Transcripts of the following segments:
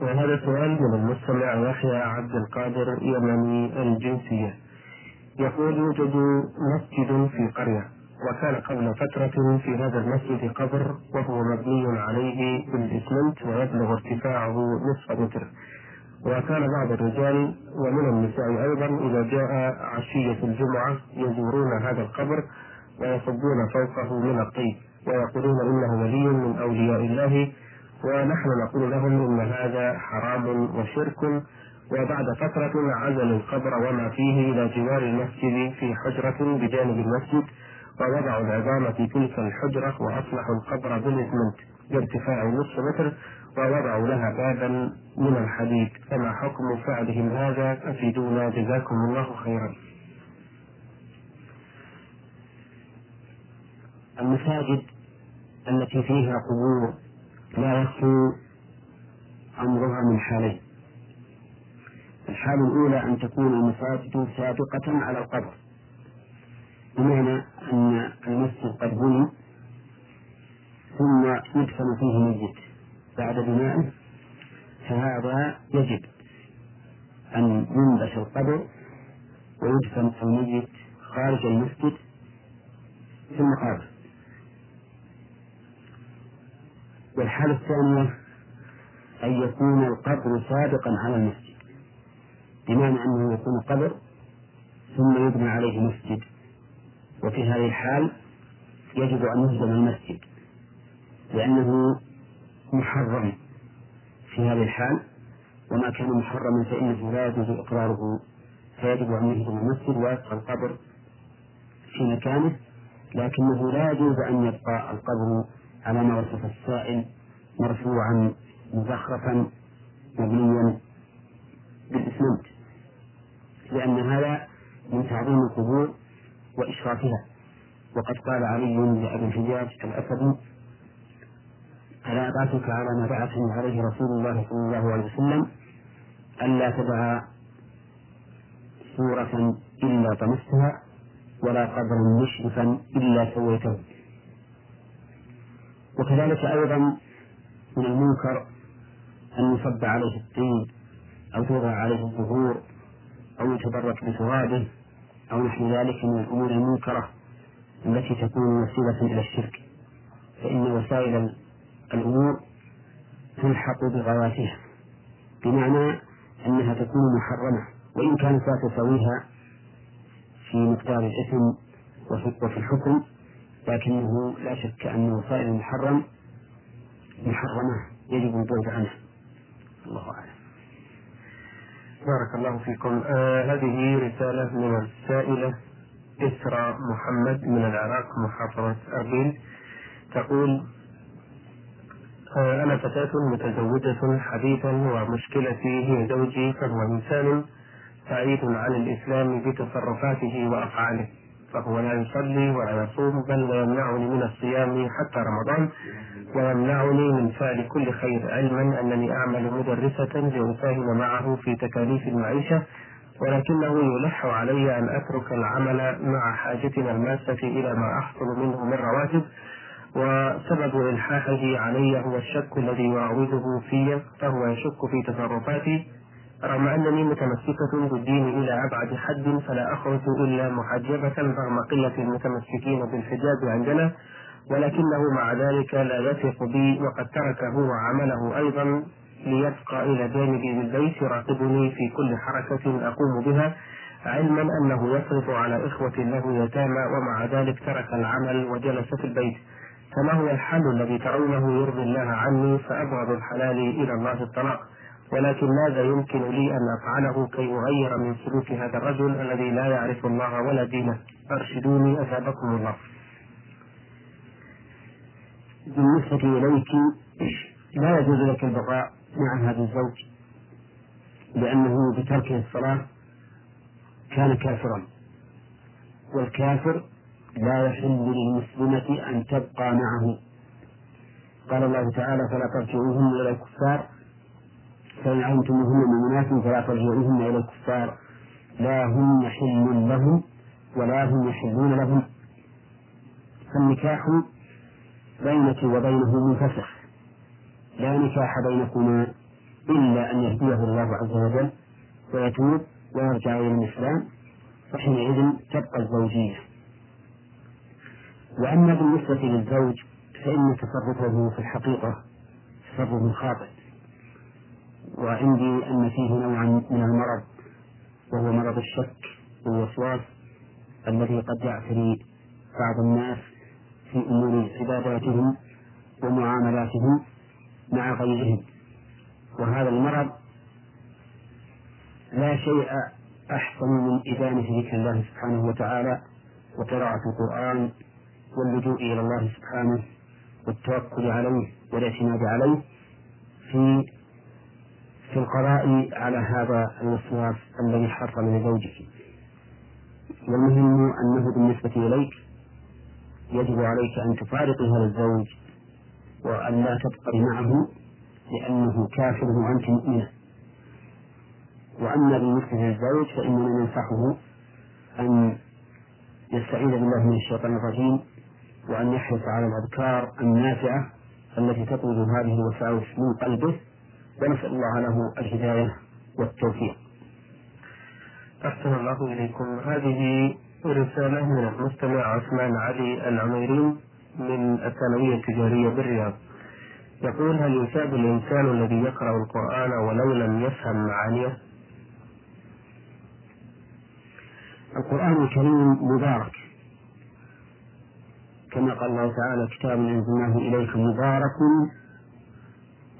وهذا سؤال من المستمع يحيى عبد القادر يمني الجنسية. يقول يوجد مسجد في قرية وكان قبل فترة في هذا المسجد قبر وهو مبني عليه بالإسمنت ويبلغ ارتفاعه نصف متر. وكان بعض الرجال ومن النساء أيضا إذا جاء عشية الجمعة يزورون هذا القبر ويصبون فوقه من الطيب ويقولون إنه ولي من أولياء الله ونحن نقول لهم إن هذا حرام وشرك وبعد فترة عزلوا القبر وما فيه إلى جوار المسجد في حجرة بجانب المسجد ووضعوا العظام في تلك الحجرة وأصلحوا القبر بالإسمنت بارتفاع نصف متر ووضعوا لها بابا من الحديد. فما حكم فعلهم هذا؟ أفيدونا. جزاكم الله خيرا. المساجد التي فيها قبور لا يخلو أمرها من حالين. الحالة الأولى أن تكون المساجد سابقة على القبر. بمعنى أن المسجد قد بني ثم يدفن فيه ميت بعد بنائه فهذا يجب أن ينبش القبر ويدفن الميت خارج المسجد في المقابر والحالة الثانية أن يكون القبر سابقا على المسجد بمعنى أنه يكون قبر ثم يبنى عليه مسجد. وفي هذه الحال يجب أن يهدم المسجد لأنه محرم في هذه الحال. وما كان محرما فإنه لا يجوز إقراره فيجب أن يهدم المسجد ويبقى القبر في مكانه. لكنه لا يجوز أن يبقى القبر على ما وصف السائل مرفوعا مزخرفا مبنيا بالإسمنت لأن هذا من تعظيم القبور وإشرافها. وقد قال علي لأبي الحجاج الأسدي ألا أبعثك على ما بعثني عليه رسول الله صلى الله عليه وسلم ألا تدع صورة إلا طمستها ولا قبرا مشرفا إلا سويته. وكذلك أيضا من المنكر أن يصب عليه الطين أو توضع عليه الزهور أو يتبرك بترابه أو نحو ذلك من الأمور المنكرة التي تكون وسيلة إلى الشرك. فإن وسائل الأمور تلحق بغواتها بمعنى أنها تكون محرمة وإن كانت لا تساويها في مقدار الإثم وفي الحكم لكنه لا شك أن وسائل المحرم محرمة يجب البعد عنها الله أعلم. بارك الله فيكم. آه هذه رسالة من السائلة إسراء محمد من العراق محافظة أربيل. تقول آه أنا فتاة متزوجة حديثا ومشكلتي هي زوجي فهو إنسان بعيد عن الإسلام بتصرفاته وأفعاله. فهو لا يصلي ولا يصوم بل ويمنعني من الصيام حتى رمضان ويمنعني من فعل كل خير علما أنني أعمل مدرسة لأساهم معه في تكاليف المعيشة ولكنه يلح علي أن أترك العمل مع حاجتنا الماسة إلى ما أحصل منه من رواتب وسبب إلحاحه علي هو الشك الذي يراوده في فهو يشك في تصرفاتي. رغم أنني متمسكة بالدين إلى أبعد حد فلا أخرج إلا محجبة رغم قلة المتمسكين بالحجاب عندنا ولكنه مع ذلك لا يثق بي وقد تركه وعمله أيضا ليبقى إلى جانبي بالبيت يراقبني في كل حركة أقوم بها علما أنه يفرض على إخوة له يتامى ومع ذلك ترك العمل وجلس في البيت. فما هو الحل الذي ترونه يرضي الله عني؟ فأبغض الحلال إلى الله الطلاق. ولكن ماذا يمكن لي أن أفعله كي أغير من سلوك هذا الرجل الذي لا يعرف الله ولا دينه؟ أرشدوني أثابكم الله. بالنسبة إليك لا يجوز لك البقاء مع هذا الزوج لأنه بتركه الصلاة كان كافرا والكافر لا يحل للمسلمة أن تبقى معه. قال الله تعالى فلا ترجعوهن إلى الكفار فإن علمتموهن مؤمنات فلا ترجعوهن إلى الكفار. لا هم حل لهم ولا هم يحلون لهم. فالنكاح بينك وبينه منفسخ. لا نكاح بينكما إلا أن يهديه الله عز وجل ويتوب ويرجع إلى الإسلام فحينئذ تبقى الزوجية. وأما بالنسبة للزوج فإن تصرفه في الحقيقة تصرف خاطئ. وعندي أن فيه نوعا من المرض وهو مرض الشك والوسواس الذي قد يعتري بعض الناس في أمور عباداتهم ومعاملاتهم مع غيرهم. وهذا المرض لا شيء أحسن من إدانة ذكر الله سبحانه وتعالى وقراءة القرآن واللجوء إلى الله سبحانه والتوكل عليه والاعتماد عليه في في القضاء على هذا الوسواس الذي حصل لزوجك. والمهم أنه بالنسبة إليك يجب عليك أن تفارقي هذا الزوج وأن لا تبقي معه لأنه كافر وأنت مؤمنة. وأما بالنسبة للزوج فإننا ننصحه أن يستعيذ بالله من الشيطان الرجيم وأن يحرص على الأذكار النافعة التي تطرد هذه الوساوس من قلبه ونسأل الله له الهداية والتوفيق. أحسن الله إليكم هذه رسالة من المستمع عثمان علي العميري من الثانوية التجارية بالرياض. يقول هل يثاب الإنسان الذي يقرأ القرآن ولو لم يفهم معانيه؟ القرآن الكريم مبارك كما قال الله تعالى كتاب أنزلناه إليك مبارك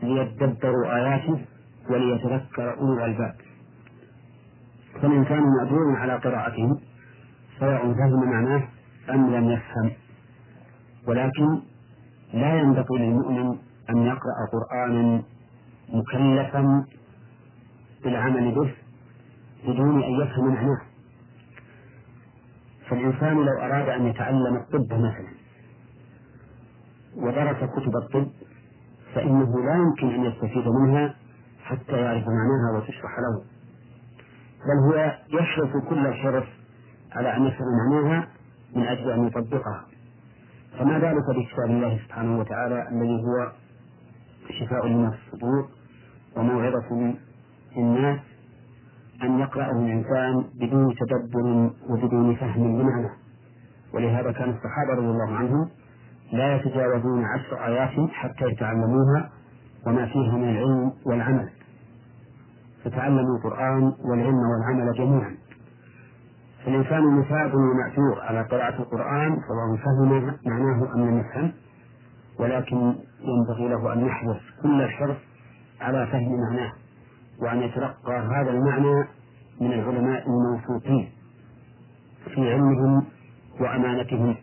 ليدبروا آياته وليتذكر أولو الألباب فالإنسان مأجور على قراءته سواء فهم معناه أم لم يفهم. ولكن لا ينبغي للمؤمن أن يقرأ قرآنا مكلفا بالعمل به بدون أن يفهم معناه. فالإنسان لو أراد أن يتعلم الطب مثلا ودرس كتب الطب فإنه لا يمكن أن يستفيد منها حتى يعرف معناها وتشرح له. بل هو يحرص كل الحرص على أن يفهم معناها من أجل أن يطبقها. فما ذلك بكتاب الله سبحانه وتعالى الذي هو شفاء لما في الصدور وموعظة للناس أن يقرأه الإنسان بدون تدبر وبدون فهم لمعنى. ولهذا كان الصحابة رضي الله عنهم لا يتجاوزون عشر آيات حتى يتعلموها وما فيها من العلم والعمل. فتعلموا القرآن والعلم والعمل جميعا. فالإنسان مثاب ومأجور على قراءة القرآن سواء فهم معناه أم لم يفهم ولكن ينبغي له أن يحرص كل الحرص على فهم معناه وأن يتلقى هذا المعنى من العلماء الموثوقين في علمهم وأمانتهم.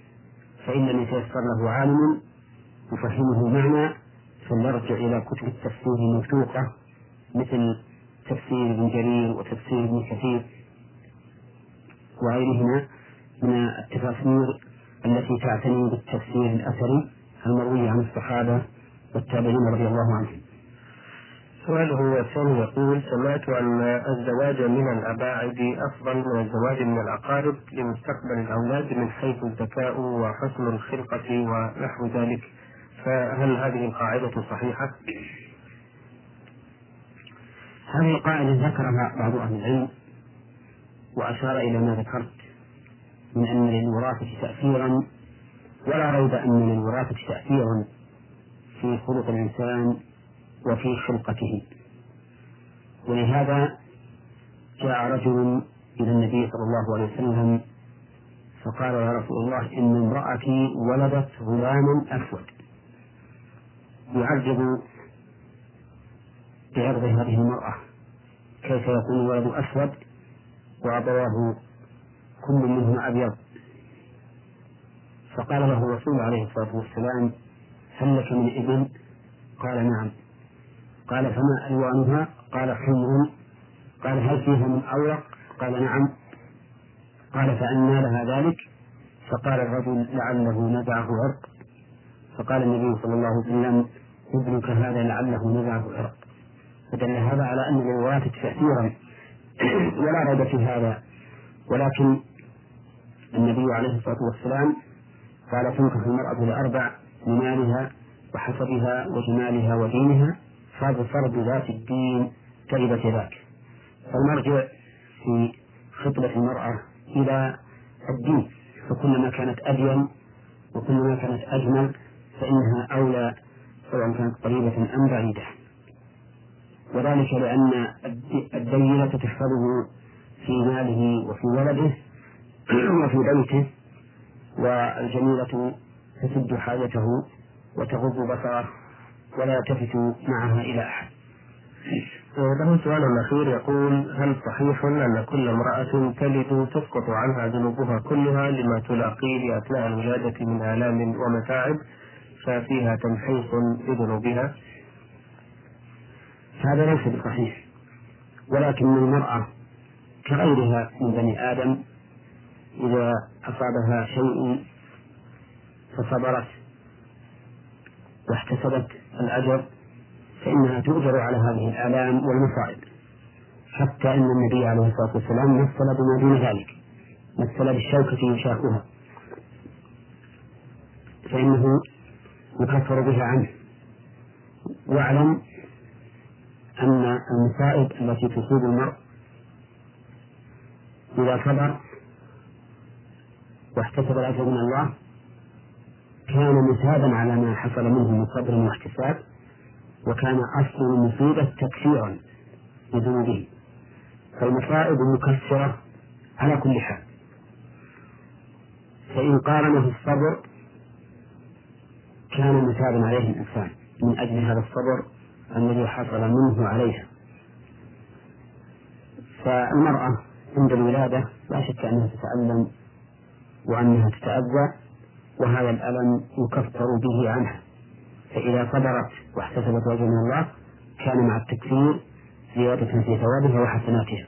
فإن لم يتيسر له عالم يفهمه المعنى فليرجع إلى كتب التفسير الموثوقة مثل تفسير ابن جرير وتفسير ابن كثير وغيرهما من التفاسير التي تعتني بالتفسير الأثري المروي عن الصحابة والتابعين رضي الله عنهم. سؤاله الثاني يقول سمعت أن الزواج من الأباعد أفضل من الزواج من الأقارب لمستقبل الأولاد من حيث الذكاء وحسن الخلقة ونحو ذلك فهل هذه القاعدة صحيحة؟ هذه القاعدة ذكرها بعض أهل العلم وأشار إلى ما ذكرت من أن للوراثة تأثيرا ولا ريب أن للوراثة تأثيرا في خلق الإنسان وفي خلقته. ولهذا جاء رجل إلى النبي صلى الله عليه وسلم فقال يا رسول الله إن امرأتي ولدت غلاما أسود. يعجب بعرض هذه المرأة. كيف يكون الولد أسود؟ وأبواه كل منهما أبيض. فقال له الرسول عليه الصلاة والسلام هل لك من ابن؟ قال نعم. قال فما ألوانها قال حمر قال هل فيها من أورق؟ قال نعم. قال فأنى لها ذلك. فقال الرجل لعله نزعه عرق. فقال النبي صلى الله عليه وسلم ابنك هذا لعله نزعه عرق. فدل هذا على أن للوراثة تأثيرا ولا ريب في هذا. ولكن النبي عليه الصلاة والسلام قال تنكح المرأة لأربع لمالها وحسبها وجمالها ودينها. فاظفر بذات الدين تربت يداك فالمرجع في خطبة المرأة إلى الدين فكلما كانت أدين وكلما كانت أجمل فإنها أولى سواء كانت قريبة أم بعيدة. وذلك لأن الدينة تحفظه في ماله وفي ولده وفي بيته والجميلة تسد حاجته وتغض بصره. ولا يلتفت معها إلى أحد له سؤال أخير يقول هل صحيح أن كل امرأة تلد تسقط عنها ذنوبها كلها لما تلاقيه أثناء الولادة من آلام ومتاعب ففيها تمحيص لذنوبها؟ هذا ليس بصحيح ولكن المرأة كغيرها من بني آدم إذا أصابها شيء فصبرت واحتسبت الأجر فإنها تؤجر على هذه الآلام والمصائب حتى أن النبي عليه الصلاة والسلام مثل بما دون ذلك مثل بالشوكة يشاكها فإنه يكفر بها عنه. واعلم أن المصائب التي تصيب المرء إذا صبر واحتسب الأجر من الله كان مثابا على ما حصل منه من صبر واحتساب وكان أصل المصيبة تكفيرا لذنوبه. فالمصائب مكفرة على كل حال. فإن قارنه الصبر كان مثابا عليه الإنسان. من أجل هذا الصبر الذي حصل منه عليها. فالمرأة عند الولادة لا شك أنها تتألم وأنها تتأذى وهذا الألم يكفر به عنها فإذا صبرت واحتسبت وجه من الله كان مع التكفير زيادة في ثوابها وحسناتها.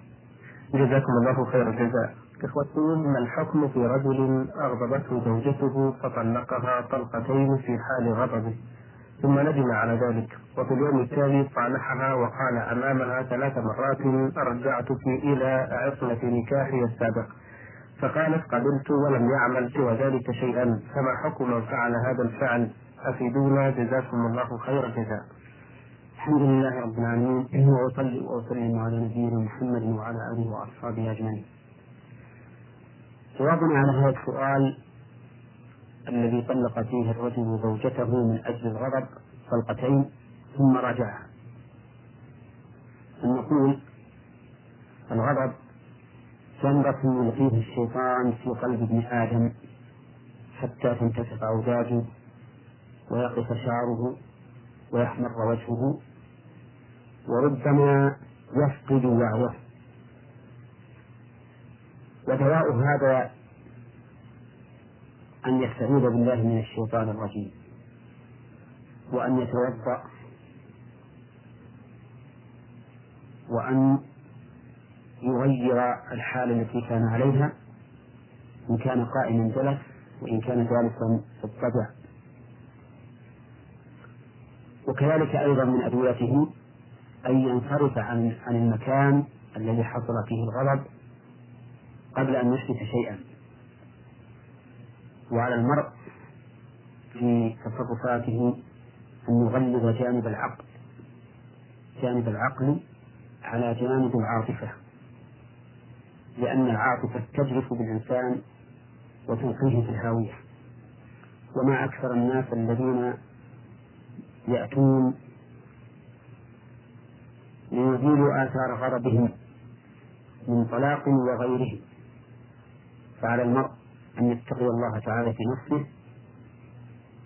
جزاكم الله خير الجزاء. إخوتي ما الحكم في رجل أغضبته زوجته فطلقها طلقتين في حال غضبه ثم ندم على ذلك وفي اليوم التالي صالحها وقال أمامها ثلاث مرات رجعتك إلى عصمة نكاحي السابق فقالت قبلت ولم يعمل سوى ذلك شيئا فما حكم من فعل هذا الفعل؟ أفيدونا؟ جزاكم الله خير الجزاء. الحمد لله رب العالمين وأصلي وأسلم على نبينا محمد وعلى آله وأصحابه أجمعين. جوابنا على هذا السؤال الذي طلق فيه الرجل زوجته من أجل الغضب طلقتين ثم رجعها نقول الغضب جمرة يلقيه الشيطان في قلب ابن آدم حتى تنتفخ أوداجه ويقف شعره ويحمر وجهه وربما يفقد وعيه. ودواء هذا أن يستعيذ بالله من الشيطان الرجيم وأن يتوضأ وأن يغير الحالة التي كان عليها إن كان قائما جلس وإن كان جالسا اضطجع وكذلك أيضا من أدويته أن ينصرف عن عن المكان الذي حصل فيه الغضب قبل أن يحدث شيئا. وعلى المرء في تصرفاته أن يغلظ جانب العقل جانب العقل على جانب العاطفة. لأن العاطفة تجرف بالإنسان وتلقيه في الهاوية وما أكثر الناس الذين يأتون ليزيلوا آثار غضبهم من طلاق وغيره فعلى المرء أن يتقي الله تعالى في نفسه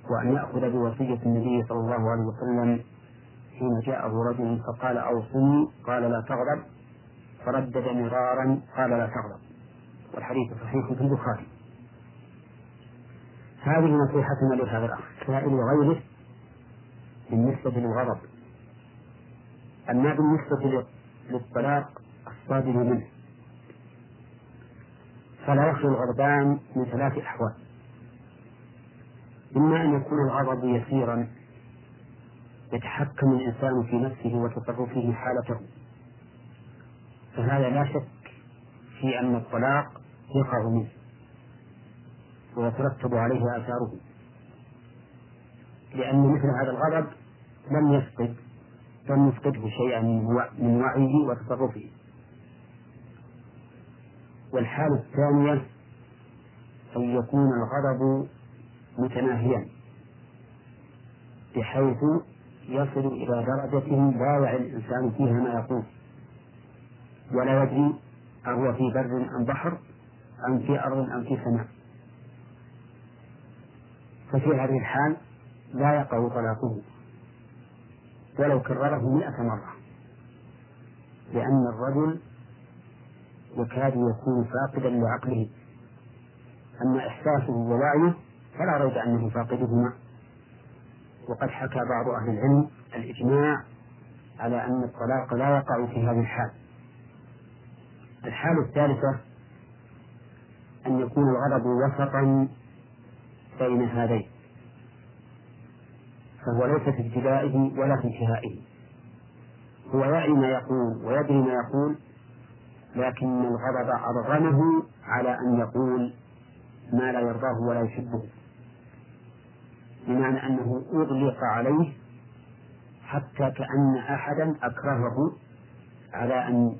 وأن يأخذ بوصية النبي صلى الله عليه وسلم حين جاءه رجل فقال أوصني قال لا تغضب. فردد مرارا قال لا تغضب. والحديث صحيح في البخاري. هذه نصيحتنا لهذا الأخ سائل وغيره بالنسبة للغضب. أما بالنسبة للطلاق الصادر منه. فلا يخلو الغضبان من ثلاث أحوال. إما أن يكون الغضب يسيرا يتحكم الإنسان في نفسه وتصرفه حالته. فهذا لا شك في أن الطلاق يقع منه ويترتب عليه آثاره. لأن مثل هذا الغضب لم يفقد فلنفقده شيئا من وعيه وتصرفه. والحالة الثانية أن يكون الغضب متناهيا بحيث يصل إلى درجة لا يعي الإنسان فيها ما يقول. ولا يدري أهو في بر أم بحر أم في أرض أم في سماء. ففي هذه الحال لا يقع طلاقه ولو كرره مئة مرة لأن الرجل يكاد يكون فاقدا لعقله. أما إحساسه ووعيه فلا ريب أنه فاقدهما. وقد حكى بعض أهل العلم الإجماع على أن الطلاق لا يقع في هذه الحال. الحالة الثالثة أن يكون الغضب وسطا بين هذين فهو ليس في ابتدائه ولا في انتهائه. هو يعي ما يقول ويدري ما يقول لكن الغضب أرغمه على أن يقول ما لا يرضاه ولا يحبه. بمعنى أنه أغلق عليه حتى كأن أحدا أكرهه على أن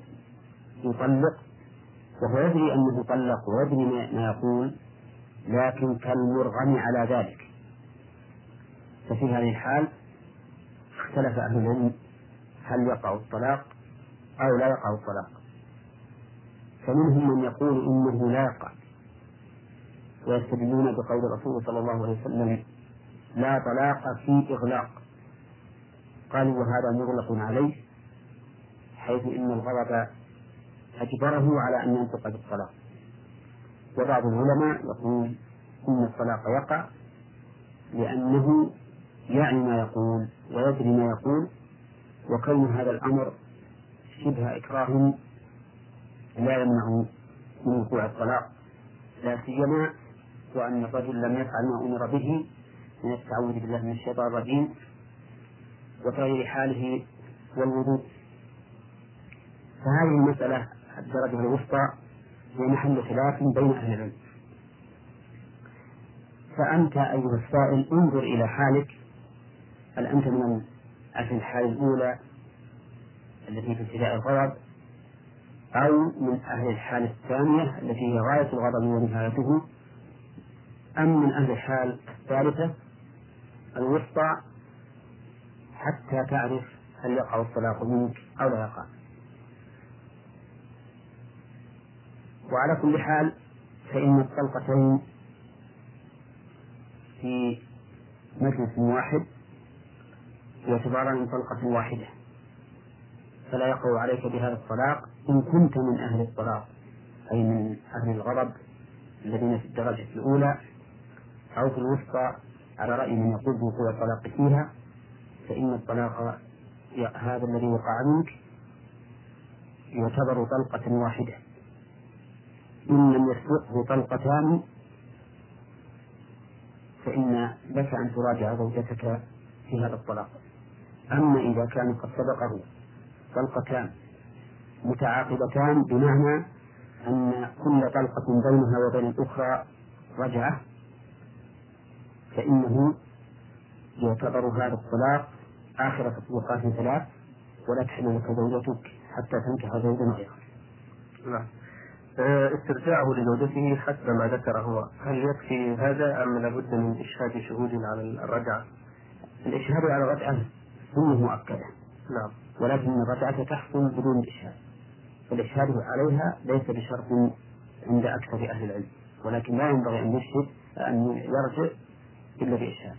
يطلق وهو يدري أنه طلق ويدري ما يقول لكن كالمرغم على ذلك. ففي هذه الحال اختلف أهل العلم هل يقع الطلاق أو لا يقع الطلاق. فمنهم من يقول إنه لا يقع ويستدلون بقول الرسول صلى الله عليه وسلم لا طلاق في إغلاق. قالوا وهذا مغلق عليه حيث إن الغضب أجبره على أن ينطق بالطلاق وبعض العلماء يقول إن الطلاق يقع لأنه يعي ما يقول ويدري ما يقول وكون هذا الأمر شبه إكراه لا يمنع من وقوع الطلاق لا سيما وأن الرجل لم يفعل ما أمر به من التعوذ بالله من الشيطان الرجيم وتغيير حاله والوضوء. فهذه المسألة الدرجة الوسطى هي محل خلاف بين أهل العلم. فأنت أيها السائل انظر إلى حالك. هل أنت من أهل الحال الأولى التي في ابتداء الغضب أو من أهل الحالة الثانية التي هي غاية الغضب ونهايته أم من أهل الحال الثالثة الوسطى حتى تعرف هل يقع الطلاق منك أو لا يقع؟ وعلى كل حال فإن الطلقتين في مجلس واحد يعتبران طلقة واحدة. فلا يقع عليك بهذا الطلاق إن كنت من أهل الطلاق أي من أهل الغضب الذين في الدرجة الأولى أو في الوسطى على رأي من يقول بوقوع الطلاق فيها فإن الطلاق هذا الذي وقع منك يعتبر طلقة واحدة. إن لم يسبقه طلقتان فإن لك أن تراجع زوجتك في هذا الطلاق أما إذا كان قد سبقه طلقتان متعاقبتان بمعنى أن كل طلقة بينها وبين الأخرى رجعة فإنه يعتبر هذا الطلاق آخر تطبيقات ثلاث ولا تحل لك زوجتك حتى تنكح زوجا غيره. آه، استرجاعه لزوجته حسب ما ذكر هو هل يكفي هذا أم لابد من إشهاد شهود على الرجعة؟ الإشهاد على الرجعة سنة مؤكدة. نعم. ولكن الرجعة تحصل بدون إشهاد. فالإشهاد عليها ليس بشرط عند أكثر أهل العلم. ولكن لا ينبغي أن يشهد أن يرجع إلا بإشهاد.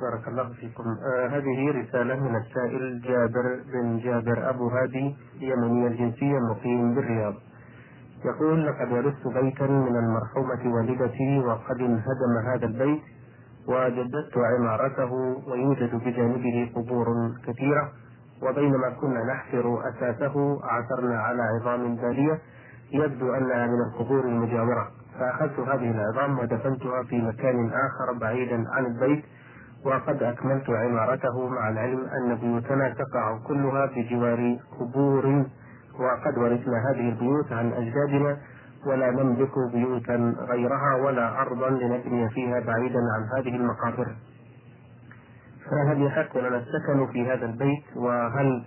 بارك الله فيكم. آه هذه رسالة من السائل جابر بن جابر أبو هادي يمني الجنسية مقيم بالرياض. يقول لقد ورثت بيتا من المرحومة والدتي وقد انهدم هذا البيت وجددت عمارته ويوجد بجانبه قبور كثيرة وبينما كنا نحفر أساسه عثرنا على عظام بالية يبدو أنها من القبور المجاورة. فأخذت هذه العظام ودفنتها في مكان آخر بعيدا عن البيت وقد أكملت عمارته مع العلم أن بيوتنا تقع كلها بجوار قبور وقد ورثنا هذه البيوت عن أجدادنا ولا نملك بيوتا غيرها ولا أرضا لنبني فيها بعيدا عن هذه المقابر. فهل يحق لنا السكن في هذا البيت؟ وهل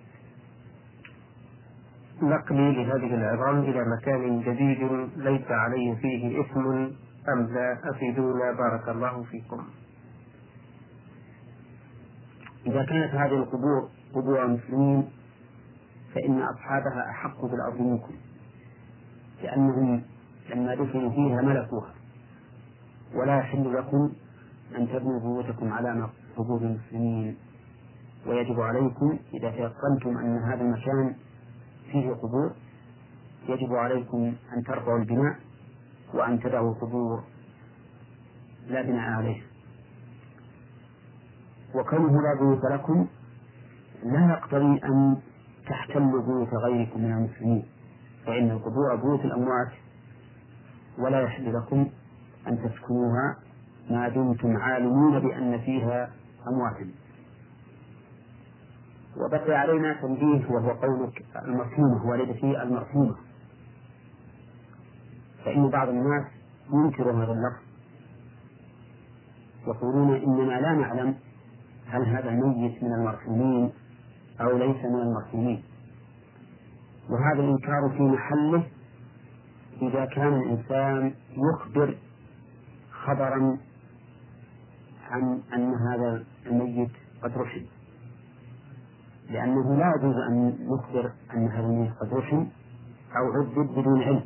نقلي لهذه العظام إلى مكان جديد ليس عليه فيه إثم أم لا؟ أفيدونا بارك الله فيكم. إذا كانت هذه القبور قبور المسلمين فإن أصحابها أحق بالأرض منكم لأنهم لما دفنوا فيها ملكوها. ولا يحل لكم أن تبنوا بيوتكم على قبور المسلمين. ويجب عليكم إذا تيقنتم أن هذا المكان فيه قبور يجب عليكم أن ترفعوا البناء وأن تدعوا القبور. لا بناء عليه. وكونه لا بيوت لكم لا يقتضي أن تحتلوا بيوت غيركم من المسلمين فإن القبور بيوت الأموات. ولا يحل لكم أن تسكنوها ما دمتم عالمين بأن فيها أمواتا وبقي علينا تنبيه وهو قولك المرحومة والدتي المرحومة. فإن بعض الناس ينكر هذا اللفظ. يقولون إننا لا نعلم هل هذا الميت من المرحومين أو ليس من المرحومين وهذا الإنكار في محله إذا كان الإنسان يخبر خبرا عن أن هذا الميت قد رحم لأنه لا يجوز أن نخبر أن هذا الميت قد رحم أو عذب بدون علم.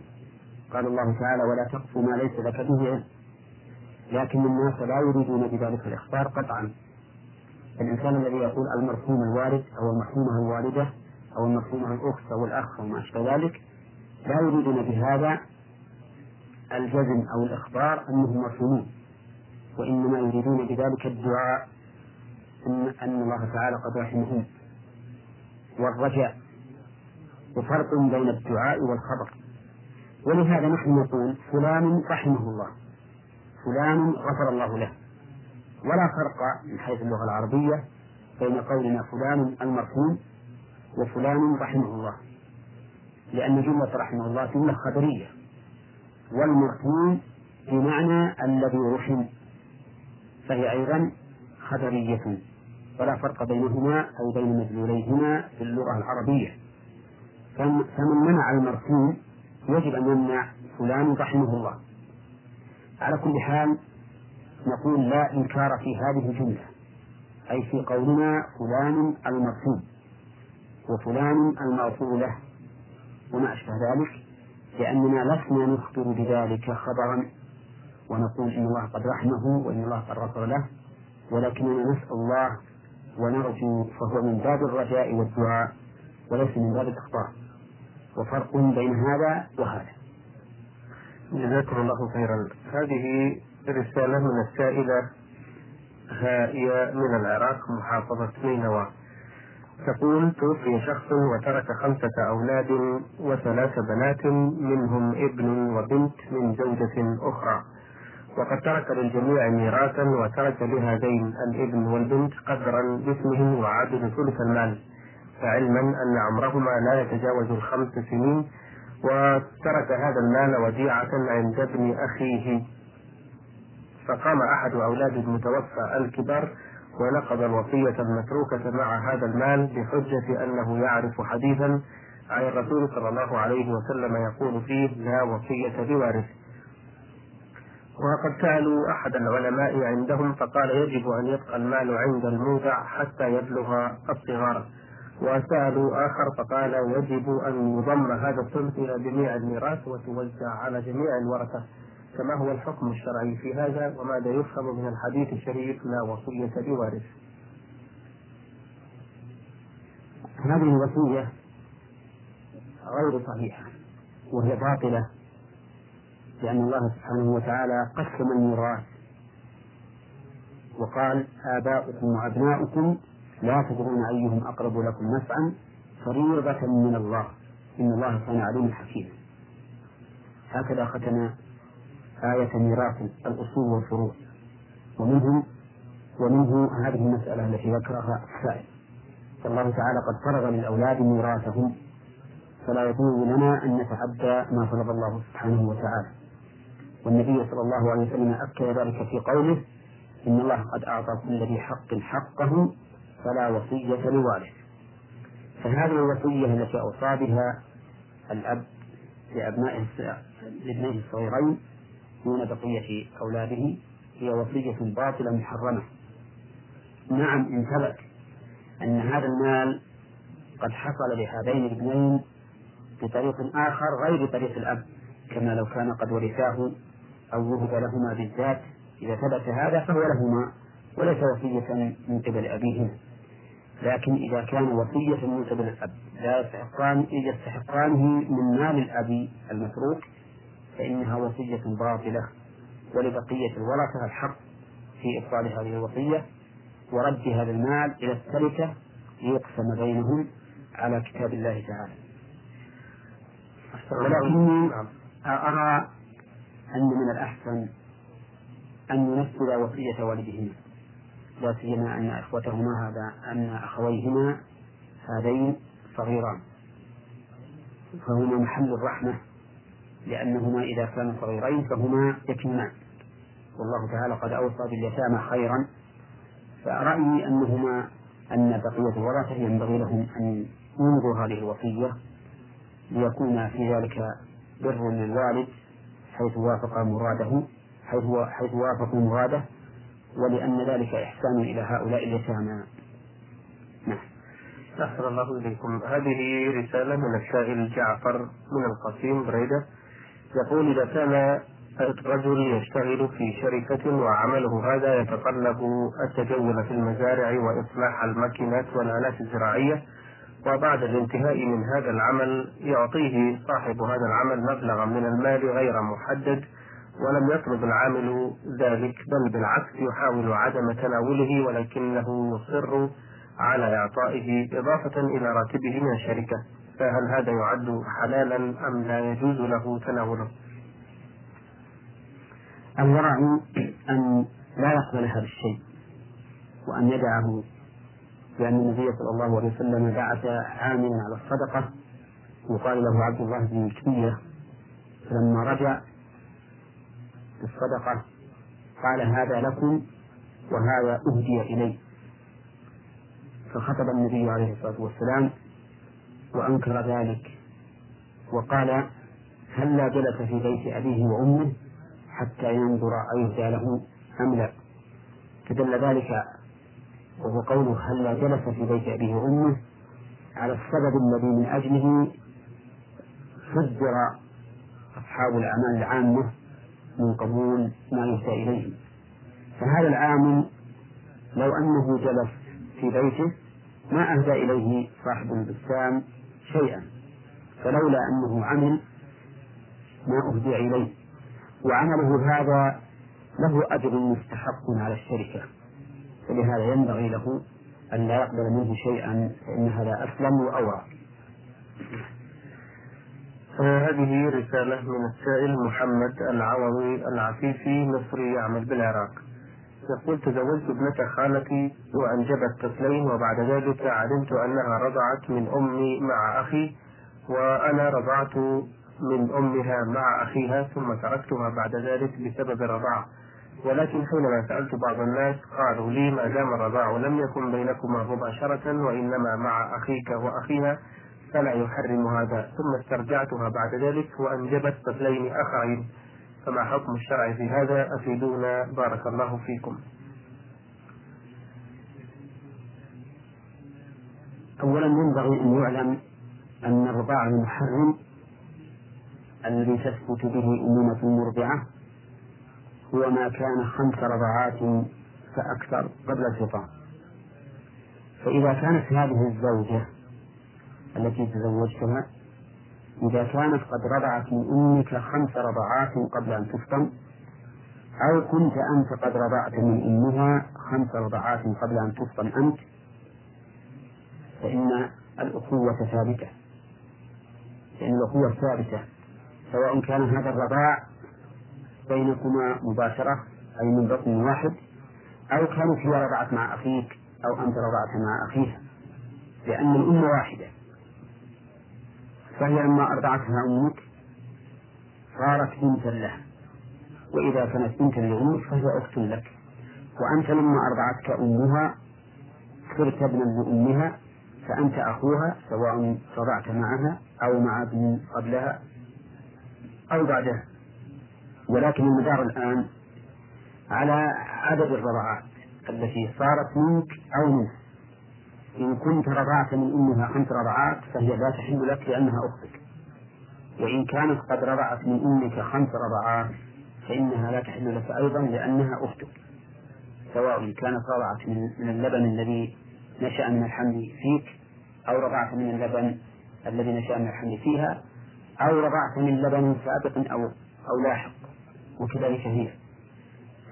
قال الله تعالى ولا تقف ما ليس لك به علم. لكن الناس لا يريدون بذلك الإخبار قطعا. الإنسان الذي يقول المرحوم الوالد أو المرحومة الوالدة أو المرحومة الأخت أو الأخ أو ما أشبه ذلك لا يريدون بهذا الجزم أو الإخبار أنهم مرحومون وإنما يريدون بذلك الدعاء أن, أن الله تعالى قد رحمهم والرجاء وفرق بين الدعاء والخبر. ولهذا نحن نقول فلان رحمه الله فلان غفر الله له. ولا فرق من حيث اللغة العربية بين قولنا فلان المرحوم وفلان رحمه الله. لأن جملة رحمه الله جملة خبرية والمرحوم بمعنى الذي رحم فهي أيضا خبرية ولا فرق بينهما أو بين مدلوليهما في اللغة العربية. فمن منع المرحوم يجب أن يمنع فلان رحمه الله. على كل حال نقول لا إنكار في هذه الجملة أي في قولنا فلان المرحوم وفلان المغفور له. وما أشبه ذلك؟ لأننا لسنا نخبر بذلك خبرا ونقول إن الله قد رحمه وإن الله قد غفر له ولكننا نسأل الله ونرجو فهو من باب الرجاء والدعاء وليس من باب الإخبار. وفرق بين هذا وهذا. جزاكم الله خيرا. هذه رسالة من السائلة هي من العراق محافظة نينوى. تقول توفي شخص وترك خمسة أولاد وثلاث بنات منهم ابن وبنت من زوجة أخرى. وقد ترك للجميع ميراثا وترك لهذين الابن والبنت قدرا باسمهم وعدد ثلث المال. فعلما أن عمرهما لا يتجاوز الخمس سنين وترك هذا المال وديعة عند ابن أخيه. فقام أحد أولاد المتوفى الكبار ونقض الوصية المتروكة مع هذا المال بحجة أنه يعرف حديثا عن الرسول صلى الله عليه وسلم يقول فيه لا وصية لوارث. وقد سألوا أحد العلماء عندهم فقال يجب أن يبقى المال عند المودع حتى يبلغ الصغار. وسألوا آخر فقال يجب أن يضم هذا الثلث إلى جميع الميراث وتوزع على جميع الورثة. فما هو الحكم الشرعي في هذا وماذا يفهم من الحديث الشريف لا وصية لوارث؟ هذه الوصية غير صحيحة وهي باطلة لأن الله سبحانه وتعالى قسم الميراث وقال آباؤكم وأبناؤكم لا تدرون أيهم أقرب لكم نفعا فريضة من الله. إن الله كان عليما حكيما هكذا ختم آية ميراث الأصول والفروع. ومنهم ومنه هذه المسألة التي ذكرها السائل. فالله تعالى قد فرغ للأولاد ميراثهم. فلا يجوز لنا أن نتعدى ما فرض الله سبحانه وتعالى. والنبي صلى الله عليه وسلم أكد ذلك في قوله إن الله قد أعطى كل ذي حق حقه فلا وصية لوارث فهذه الوصية التي أوصى بها الأب لأبنائه لابنيه الصغيرين دون بقية أولاده هي وصية باطلة محرمة. نعم إن ثبت أن هذا المال قد حصل لهذين الابنين بطريق آخر غير طريق الأب كما لو كان قد ورثاه أو وهب لهما بالذات. إذا ثبت هذا فهو لهما وليس وصية من قبل أبيهما. لكن إذا كان وصية من قبل الأب لا يستحقان يستحقانه من مال الأب المسروق فإنها وصية باطلة ولبقية الورثة الحق في إبطال هذه الوصية ورد هذا المال إلى التركة ليقسم بينهم على كتاب الله تعالى. ولكني أرى أن من الأحسن أن ينفذ وصية والدهما لا سيما أن إخوتهما هذا أن أخويهما هذين صغيران فهما محل الرحمة لأنهما إذا كانوا صغيرين فهما يتيمان. والله تعالى قد أوصى باليتامى خيرا. فرأيي أنهما أن بقية الورثة ينبغي لهم أن ينظروا هذه الوصية ليكون في ذلك بر للوالد حيث وافق مراده حيث حيث وافقوا مراده ولأن ذلك إحسان إلى هؤلاء اليتامى. نعم. أحسن الله إليكم. هذه رسالة من السائل جعفر من القصيم بريدة. يقول إذا كان رجل يشتغل في شركة وعمله هذا يتطلب التجول في المزارع وإصلاح الماكينات والآلات الزراعية وبعد الانتهاء من هذا العمل يعطيه صاحب هذا العمل مبلغا من المال غير محدد ولم يطلب العامل ذلك بل بالعكس يحاول عدم تناوله ولكنه يصر على إعطائه إضافة إلى راتبه من الشركة. فهل هذا يعد حلالا أم لا يجوز له تناوله؟ الورع أن لا يقبل هذا الشيء وأن يدعه لأن النبي صلى الله عليه وسلم بعث عاملا على الصدقة يقال له عبد الله بن مكية فلما رجع بالصدقة قال هذا لكم وهذا أهدي إلي فخطب النبي عليه الصلاة والسلام وأنكر ذلك. وقال هلا جلس في بيت أبيه وأمه حتى ينظر أيهدى له أم لا؟ فدل ذلك وهو قوله هلا جلس في بيت أبيه وأمه؟ على السبب الذي من أجله صدر أصحاب الأعمال العامة من قبول ما يهدى إليه. فهذا العامل لو أنه جلس في بيته ما أهدى إليه صاحب البستان شيئا فلولا أنه عمل ما أهدي إليه. وعمله هذا له أجر مستحق على الشركة. فلهذا ينبغي له أن لا يقبل منه شيئا فإن هذا أسلم وأورع هذه رسالة من السائل محمد العوضي العفيفي مصري يعمل بالعراق يقول تزوجت ابنة خالتي وأنجبت طفلين وبعد ذلك علمت أنها رضعت من أمي مع أخي وأنا رضعت من أمها مع أخيها ثم تركتها بعد ذلك بسبب الرضاعة ولكن حينما سألت بعض الناس قالوا لي ما دام الرضاع لم يكن بينكما مباشرة وإنما مع أخيك وأخيها فلا يحرم هذا. ثم استرجعتها بعد ذلك وأنجبت طفلين آخرين. فما حكم الشرع في هذا؟ أفيدونا. بارك الله فيكم. أولا ينبغي أن يعلم أن الرضاع المحرم الذي تثبت به أمومة المرضعة هو ما كان خمس رضعات فأكثر قبل الفطام. فإذا كانت هذه الزوجة التي تزوجتها إذا كانت قد رضعت من أمك خمس رضعات قبل أن تفطم أو كنت أنت قد رضعت من أمها خمس رضعات قبل أن تفطم أنت فإن الأخوة ثابتة. فإن الأخوة ثابتة سواء كان هذا الرضاع بينكما مباشرة أي من بطن واحد أو كانت هي رضعت مع أخيك أو أنت رضعت مع أخيها لأن الأم واحدة. فهي لما أرضعتها أمك صارت بنتا لها. وإذا كانت بنتا لأمك فهي أخت لك. وأنت لما أرضعتك أمها صرت ابنا لأمها فأنت أخوها سواء رضعت معها أو مع ابن قبلها أو بعدها. ولكن المدار الآن على عدد الرضعات التي صارت منك أو منه إن كنت رضعت من أمها خمس رضعات فهي لا تحل لك لأنها أختك. وإن كانت قد رضعت من أمك خمس رضعات فإنها لا تحل لك أيضا لأنها أختك. سواء كانت رضعت من اللبن الذي نشأ من الحمل فيك أو رضعت من اللبن الذي نشأ من الحمل فيها أو رضعت من لبن سابق أو أو لاحق وكذلك هي.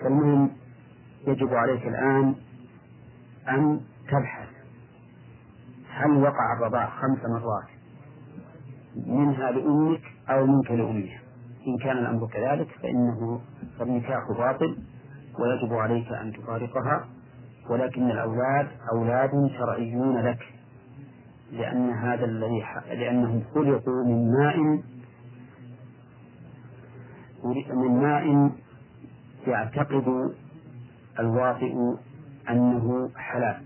فالمهم يجب عليك الآن أن تبحث هل وقع الرضاع خمس مرات؟ منها لأمك أو منك لأمها. إن كان الأمر كذلك فإنه فالنكاح باطل ويجب عليك أن تفارقها ولكن الأولاد أولاد شرعيون لك لأن هذا الذي لأنهم خلقوا من ماء من ماء يعتقد الواطئ أنه حلال.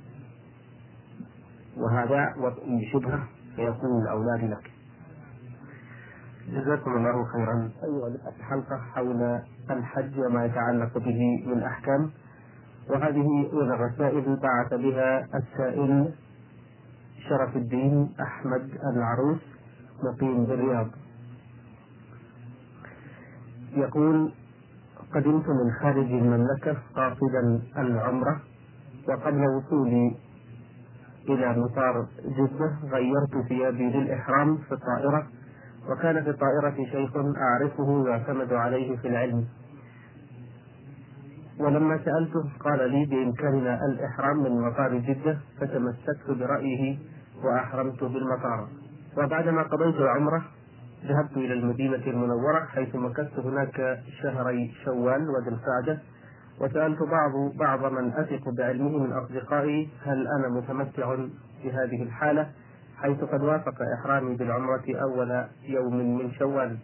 وهذا وطئ بشبهة فيكون الأولاد لك. جزاكم الله خيرا. أيها الحلقة حول الحج وما يتعلق به من أحكام وهذه من الرسائل بعث بها السائل شرف الدين أحمد العروس مقيم بالرياض. يقول قدمت من خارج المملكة قاصدا العمرة وقبل وصولي إلى مطار جدة غيرت ثيابي للإحرام في الطائرة وكان في الطائرة شيخ أعرفه يعتمد عليه في العلم. ولما سألته قال لي بإمكاننا الإحرام من مطار جدة فتمسكت برأيه وأحرمت بالمطار. وبعدما قضيت العمرة ذهبت إلى المدينة المنورة حيث مكثت هناك شهري شوال وذي القعدة وسألت بعض بعض من أثق بعلمه من أصدقائي هل أنا متمتع بهذه الحالة؟ حيث قد وافق إحرامي بالعمرة أول يوم من شوال.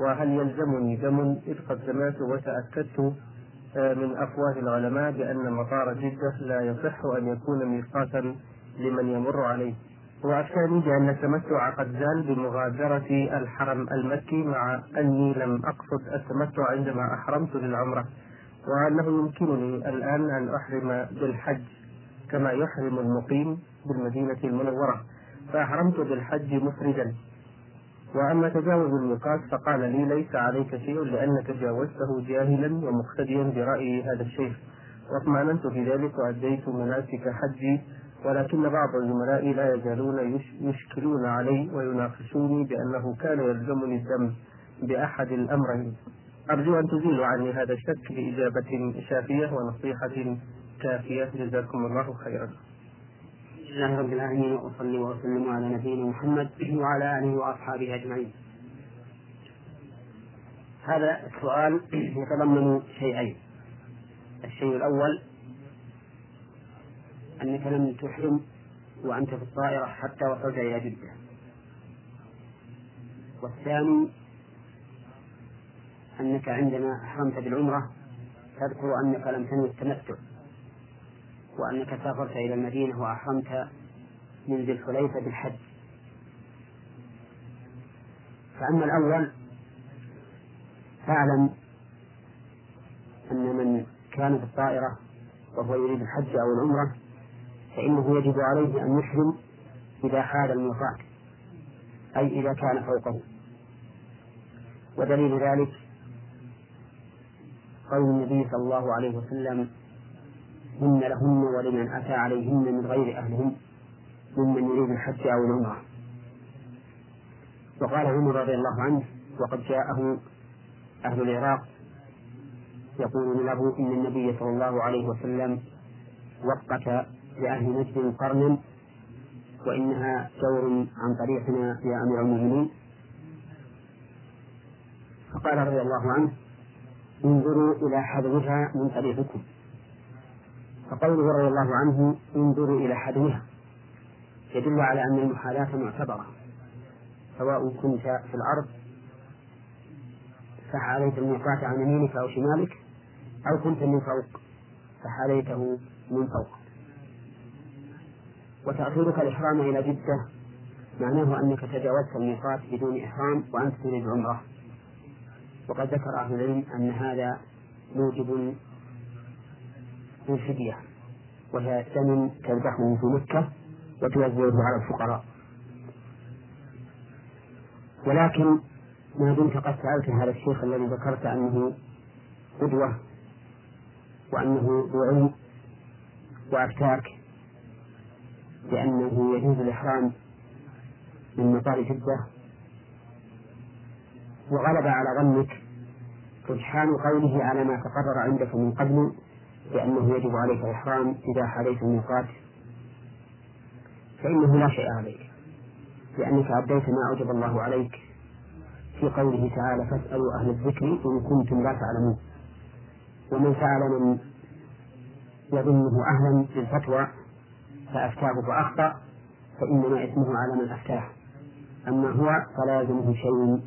وهل يلزمني دم؟ إذ قد سمعت وتأكدت آه، من أفواه العلماء بأن مطار جدة لا يصح أن يكون ميقاتا لمن يمر عليه. وأفتاني بأن التمتع قد زال بمغادرة الحرم المكي مع أني لم أقصد التمتع عندما أحرمت للعمرة. وأنه يمكنني الآن أن أحرم بالحج كما يحرم المقيم بالمدينة المنورة. فأحرمت بالحج مفردا. وأما تجاوز الميقات فقال لي ليس عليك شيء لأنك جاوزته جاهلا ومقتديا برأي هذا الشيخ. واطمأننت في ذلك وأديت مناسك حجي ولكن بعض زملائي لا يزالون يشكلون علي ويناقشوني بأنه كان يلزمني الدم بأحد الأمرين. أرجو أن تزيلوا عني هذا الشك بإجابة شافية ونصيحة كافية. جزاكم الله خيرا. لله رب العالمين وأصلي وأسلم على نبينا محمد وعلى آله وأصحابه أجمعين. هذا السؤال يتضمن شيئين. الشيء الأول أنك لم تحرم وأنت في الطائرة حتى وصلت إلى جدة. والثاني أنك عندما أحرمت بالعمرة تذكر أنك لم تنوي التمتع وأنك سافرت إلى المدينة وأحرمت من ذي الحليفة بالحج. فأما الأول فاعلم أن من كان في الطائرة وهو يريد الحج أو العمرة فإنه يجب عليه أن يحرم إذا حال الميقات أي إذا كان فوقه. ودليل ذلك قول النبي صلى الله عليه وسلم هن لهن ولمن أتى عليهن من غير أهلهن ممن يريد الحج أو العمرة. وقال عمر رضي الله عنه وقد جاءه أهل العراق يقولون له إن النبي صلى الله عليه وسلم وقت لأهل نجد قرنا وإنها جور عن طريقنا يا أمير المؤمنين. فقال رضي الله عنه انظروا إلى حذوها من طريقكم. فقوله رضي الله عنه انظروا إلى حدوها يدل على أن المحالاة معتبرة. سواء كنت في الأرض صح عليك الميقات عن يمينك أو شمالك أو كنت من فوق فحليته من فوق. وتأخيرك الإحرام إلى جدة معناه أنك تجاوزت الميقات بدون إحرام وأنت تريد عمرة. وقد ذكر أهل العلم أن هذا موجب للفدية وهي دم تذبحه في مكة وتوزعه على الفقراء. ولكن ما دمت قد سألت هذا الشيخ الذي ذكرت أنه قدوة وأنه ذو علم وأفتاك بأنه يجوز الإحرام من مطار جدة وغلب على ظنك رجحان قوله على ما تقرر عندك من قبل بأنه يجب عليك الإحرام إذا حليت الميقات. فإنه لا شيء عليك لأنك أديت ما أوجب الله عليك. في قوله تعالى فاسألوا أهل الذكر إن كنتم لا تعلمون ومن سأل من يظنه أهلا للفتوى فأفتاه فأخطأ فإنما إثمه على من أفتاه. أما هو فلا يلزمه شيء.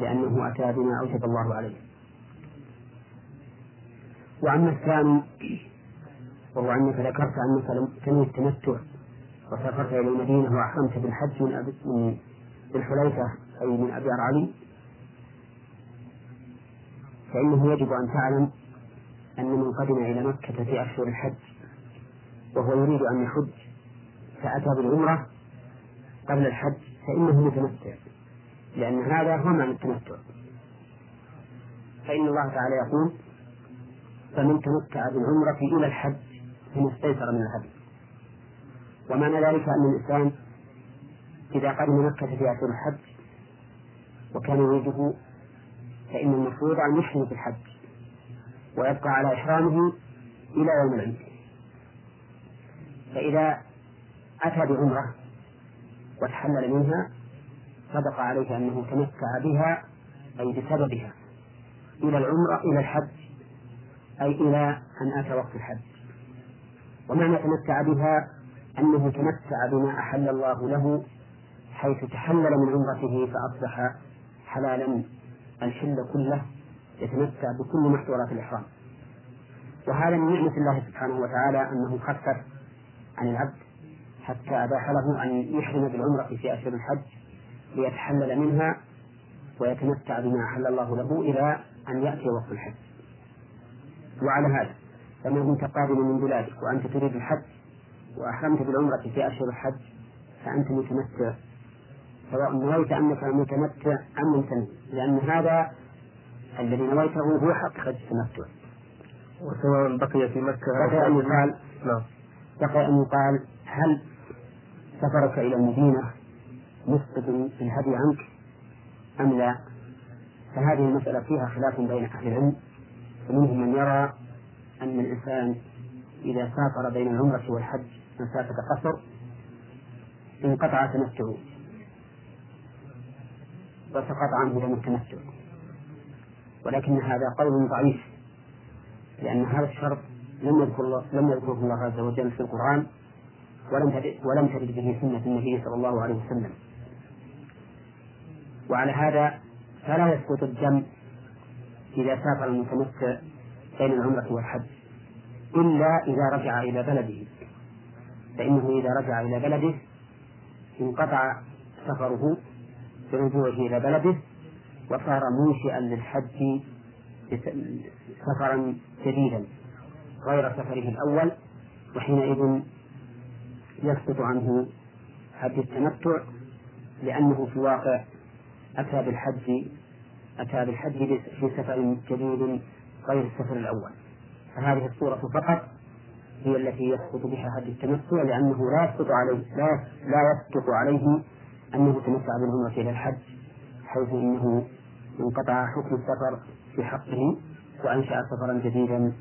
لأنه أتى بما أوجب الله عليه. وأما الثاني وهو أنك ذكرت أنك تنوي التمتع وسافرت إلى المدينة وأحرمت بالحج من أبي من الحليفة أي من أبي علي فإنه يجب أن تعلم أن من قدم إلى مكة في أشهر الحج وهو يريد أن يحج فأتى بالعمرة قبل الحج فإنه متمتع. لأن هذا هو معنى التمتع. فإن الله تعالى يقول فمن تمتع بالعمرة إلى الحج فما استيسر من الهدي. ومعنى ذلك أن الإنسان إذا قدم مكة في أشهر الحج وكان يريده فإن المفروض أن يحرم بالحج ويبقى على إحرامه إلى يوم العيد. فإذا أتى بعمرة وتحلل منها صدق عليه أنه تمتع بها أي بسببها إلى العمرة إلى الحج أي إلى أن أتى وقت الحج. ومعنى تمتع بها؟ أنه تمتع بما أحل الله له حيث تحلل من عمرته فأصبح حلالا. الحل كله يتمتع بكل محظورات الإحرام. وهذا من نعمة الله سبحانه وتعالى أنه خفف عن العبد حتى أباح له أن يحرم بالعمرة في أشهر الحج. ليتحلل منها ويتمتع بما أحل الله له إلى أن يأتي وقت الحج. وعلى هذا فما كنت قادما من بلادك وأنت تريد الحج وأحرمت بالعمرة في أشهر الحج فأنت متمتع. سواء نويت أنك متمتع أم ممتنع لأن هذا الذي نويته هو حقيقة التمتع وسواء بقي في مكة بقي أن يقال نعم. بقي أن يقال هل سفرك إلى المدينة مسقط في الهدي عنك أم لا؟ فهذه المسألة فيها خلاف بين أهل العلم فمنهم من يرى أن الإنسان إذا سافر بين العمرة والحج مسافة قصر انقطع تمتعه وسقط عنه دم التمتع ولكن هذا قول ضعيف لأن هذا الشرط لم يذكر الله لم يذكره الله عز وجل في القرآن ولم ولم ترد به سنة النبي صلى الله عليه وسلم. وعلى هذا فلا يسقط الدم إذا سافر المتمتع بين العمرة والحج إلا إذا رجع إلى بلده. فإنه إذا رجع إلى بلده انقطع سفره برجوعه إلى بلده وصار منشئا للحج سفرا جديدا غير سفره الأول وحينئذ يسقط عنه حج التمتع لأنه في الواقع أتى بالحج أتى بالحج في سفر جديد غير السفر الأول فهذه الصورة فقط هي التي يسقط بها حج التمتع لأنه لا يسقط عليه لا لا يسقط عليه أنه تمتع بالعمرة إلى الحج حيث إنه انقطع حكم السفر في حقه وأنشأ سفرا جديدا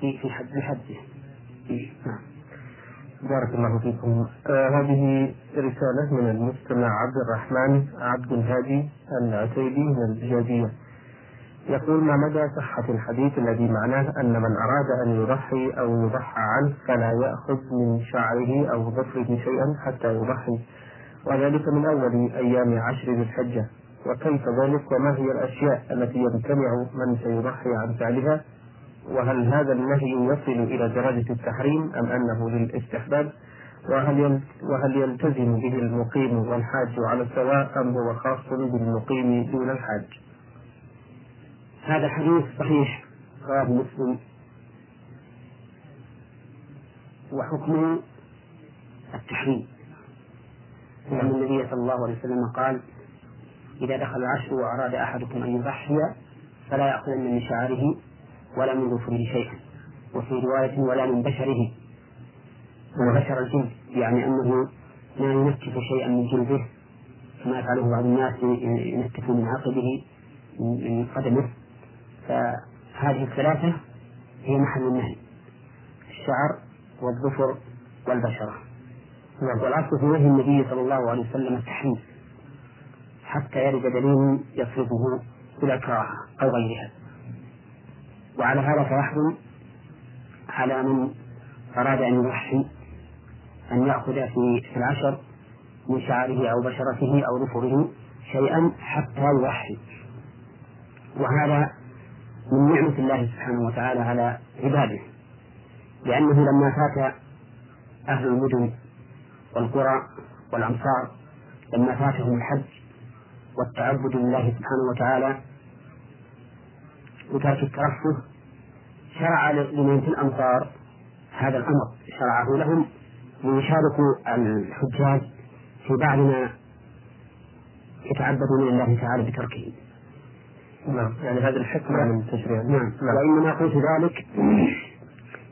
في في حج حجه. نعم. بارك الله فيكم. آه هذه رسالة من المستمع عبد الرحمن عبد الهادي العتيبي من الجادية يقول ما مدى صحة الحديث الذي معناه أن من أراد أن يضحي أو يضحى عنه فلا يأخذ من شعره أو ظفره شيئا حتى يضحي؟ وذلك من أول أيام عشر ذي الحجة. وكيف ذلك؟ وما هي الأشياء التي يمتنع من سيضحي عن فعلها؟ وهل هذا النهي يصل إلى درجة التحريم أم أنه للاستحباب؟ وهل وهل يلتزم به المقيم والحاج على السواء أم هو خاص بالمقيم دون الحاج؟ هذا حديث صحيح. رواه مسلم. وحكمه التحريم. لأن النبي صلى الله عليه وسلم قال إذا دخل العشر وأراد أحدكم أن يضحي فلا يأخذن من شعره ولا من ظفره شيئا وفي رواية ولا من بشره. بشر الجلد يعني أنه لا ينكف شيئا من جلده كما يفعله بعض الناس ينكف من عقبه من قدمه. فهذه الثلاثة هي محل النهي الشعر والظفر والبشرة. والأصل في نهي النبي صلى الله عليه وسلم التحريم حتى يرد دليل يصرفه إلى الكراهة أو غيرها. وعلى هذا فيحرم على من أراد أن يضحي أن يأخذ في العشر من شعره أو بشرته أو ظفره شيئا حتى يضحي وهذا من نعمة الله سبحانه وتعالى على عباده لأنه لما فات أهل المدن والقرى والأمصار لما فاتهم الحج والتعبد لله سبحانه وتعالى وترك الترفه شرع لمن في الأمصار هذا الأمر. شرعه لهم ليشاركوا الحجاج في بعض ما يتعبدون لله تعالى بتركه نعم. يعني هذه الحكمة من التشريع نعم, نعم. وإنما قلت ذلك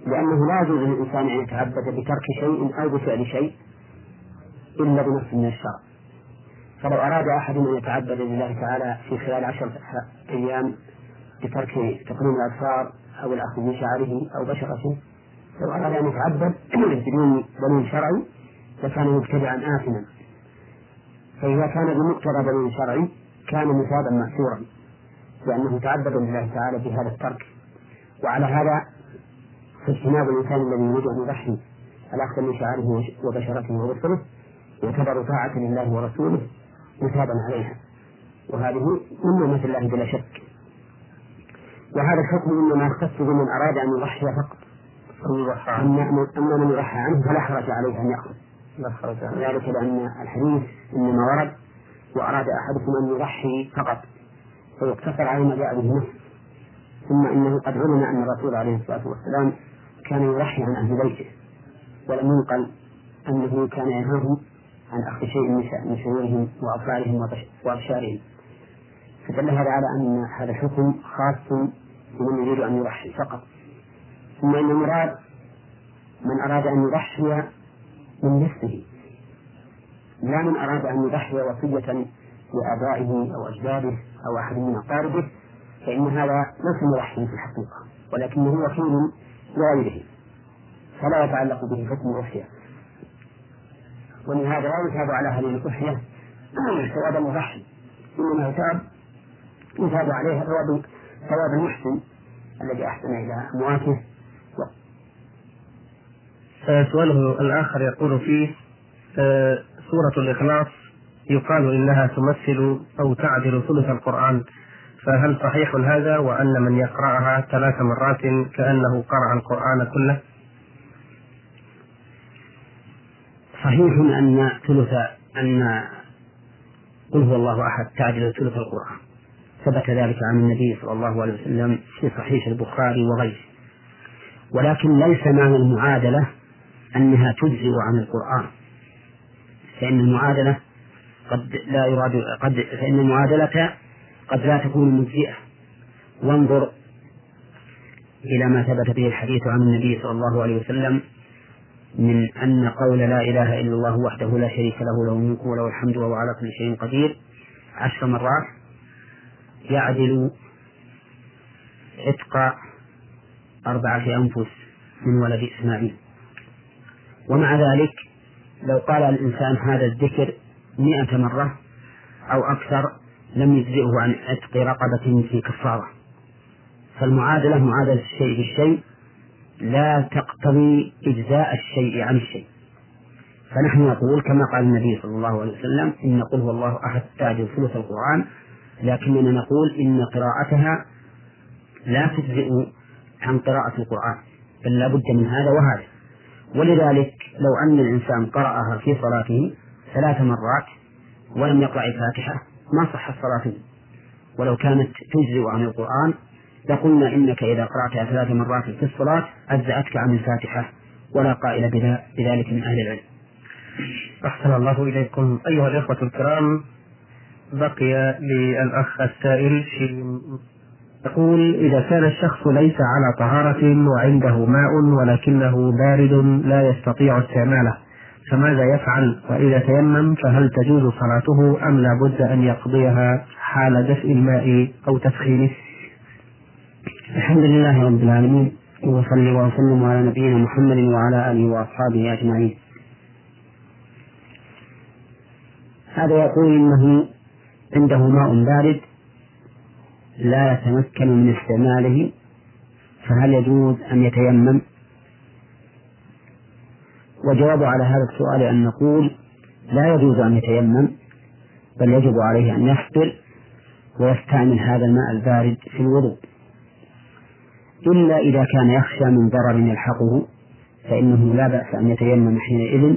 لأنه لا يجوز للإنسان أن يتعبد بترك شيء أو بفعل شيء إلا بنص من الشرع. فلو أراد أحد أن يتعبد لله تعالى في خلال عشرة أيام بترك تقليم الأبصار أو الأخذ من شعره أو بشرته. لو أراد أن يتعبد بدون دليل شرعي لكان مبتدعا آثما. فإذا كان بمقتضى دليل شرعي كان مثابا مأثورا لأنه تعبد لله تعالى بهذا الترك. وعلى هذا فاجتناب الإنسان الذي يريد أن يضحي الأخذ من شعره وبشرته وبصره يعتبر طاعة لله ورسوله مثابا عليها. وهذه من نعمة الله بلا شك. وهذا الحكم إنما يختص بمن أراد أن يضحي فقط. أما أما من يضحى عنه فلا حرج عليه أن يأخذ. لا حرج عليه. ذلك لأن الحديث إنما ورد وأراد أحدكم أن يضحي فقط. فيقتصر على ما جاء به نفسه ثم إنه قد علم أن الرسول عليه الصلاة والسلام كان يضحي عن أهل بيته. ولم ينقل أنه كان ينهاهم عن أخذ شيء من شعورهم وأفعالهم وأبشارهم. فدل هذا على أن هذا الحكم خاص بمن يريد أن يضحي فقط. ثم إن المراد من أراد أن يضحي من نفسه. لا من أراد أن يضحي وصية لآبائه أو أجداده أو أحد من أقاربه فإن هذا ليس مضحي في الحقيقة ولكنه وكيل لغيره. فلا يتعلق به حكم الأضحية. ولهذا لا يثاب على هذه الأضحية ثواب المضحي إنما يثاب يثاب عليها ثواب ثواب المحسن الذي أحسن إلى أمواته سؤاله الآخر يقول فيه آه، سورة الإخلاص يقال إنها تمثل أو تعدل ثلث القرآن فهل صحيح هذا وأن من يقرأها ثلاث مرات كأنه قرأ القرآن كله؟ صحيح أن ثلث أن قل هو الله أحد تعدل ثلث القرآن ثبت ذلك عن النبي صلى الله عليه وسلم في صحيح البخاري وغيره. ولكن ليس معنى المعادلة أنها تجزئ عن القرآن. فإن المعادلة قد لا يراد قد فإن المعادلة قد لا تكون مجزئة. وانظر إلى ما ثبت به الحديث عن النبي صلى الله عليه وسلم من أن قول لا إله إلا الله وحده لا شريك له له الملك وله الحمد وهو على كل شيء قدير عشر مرات يعدل عتق أربعة أنفس من ولد إسماعيل. ومع ذلك لو قال الإنسان هذا الذكر مئة مرة أو أكثر لم يجزئه عن عتق رقبة في كفارة. فالمعادلة معادلة الشيء بالشيء لا تقتضي إجزاء الشيء عن الشيء. فنحن نقول كما قال النبي صلى الله عليه وسلم إن نقول هو الله أحد تعدل ثلث القرآن. لكننا نقول إن قراءتها لا تجزئ عن قراءة القرآن بل لا بد من هذا وهذا. ولذلك لو أن الإنسان قرأها في صلاته ثلاث مرات ولم يقرأ الفاتحة ما صحت صلاته. ولو كانت تجزئ عن القرآن لقلنا إنك إذا قرأتها ثلاث مرات في الصلاة أجزأتك عن الفاتحة ولا قائل بذلك من أهل العلم. أحسن الله إليكم. أيها الإخوة الكرام بقي للأخ السائل شيء يقول إذا كان الشخص ليس على طهارة وعنده ماء ولكنه بارد لا يستطيع استعماله فماذا يفعل؟ وإذا تيمم فهل تجوز صلاته أم لا بد أن يقضيها حال دفء الماء أو تسخينه الحمد لله رب العالمين وصلي وسلم على نبينا محمد وعلى آله وأصحابه أجمعين. هذا يقول إنه عنده ماء بارد لا يتمكن من استعماله فهل يجوز أن يتيمم؟ وجواب على هذا السؤال أن نقول لا يجوز أن يتيمم بل يجب عليه أن يفطر ويستعمل هذا الماء البارد في الوضوء. إلا إذا كان يخشى من ضرر يلحقه فإنه لا بأس أن يتيمم حينئذ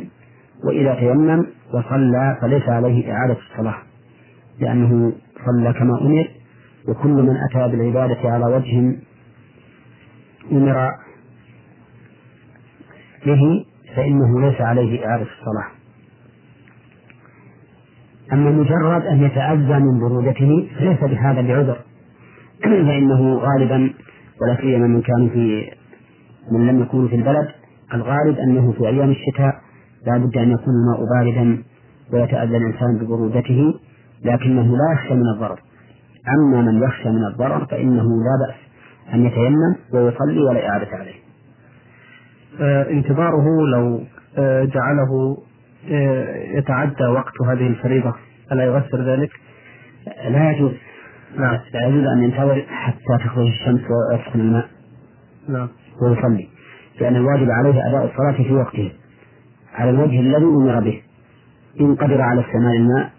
وإذا تيمم وصلى فليس عليه إعادة الصلاة. لأنه صلى كما أمر وكل من أتى بالعبادة على وجه أمر به فإنه ليس عليه إعادة الصلاة. أما مجرد أن يتأذى من برودته فليس بهذا بعذر فإنه غالبا ولا سيما من كانوا في من لم يكونوا في البلد الغالب أنه في أيام الشتاء لا بد أن يكون الماء باردا ويتأذى الإنسان ببرودته. لكنه لا يخشى من الضرر. أما من يخشى من الضرر فإنه لا بأس أن يتيمم ويصلي ولا إعادة عليه. آه انتظاره لو آه جعله آه يتعدى وقت هذه الفريضة. ألا يؤثر ذلك؟ لا يجوز. نعم. لا يجوز أن ينتظر حتى تخرج الشمس ويسخن الماء. نعم. ويصلي. لأن الواجب عليه أداء الصلاة في وقته. على الوجه الذي أمر به. إن قدر على استعمال الماء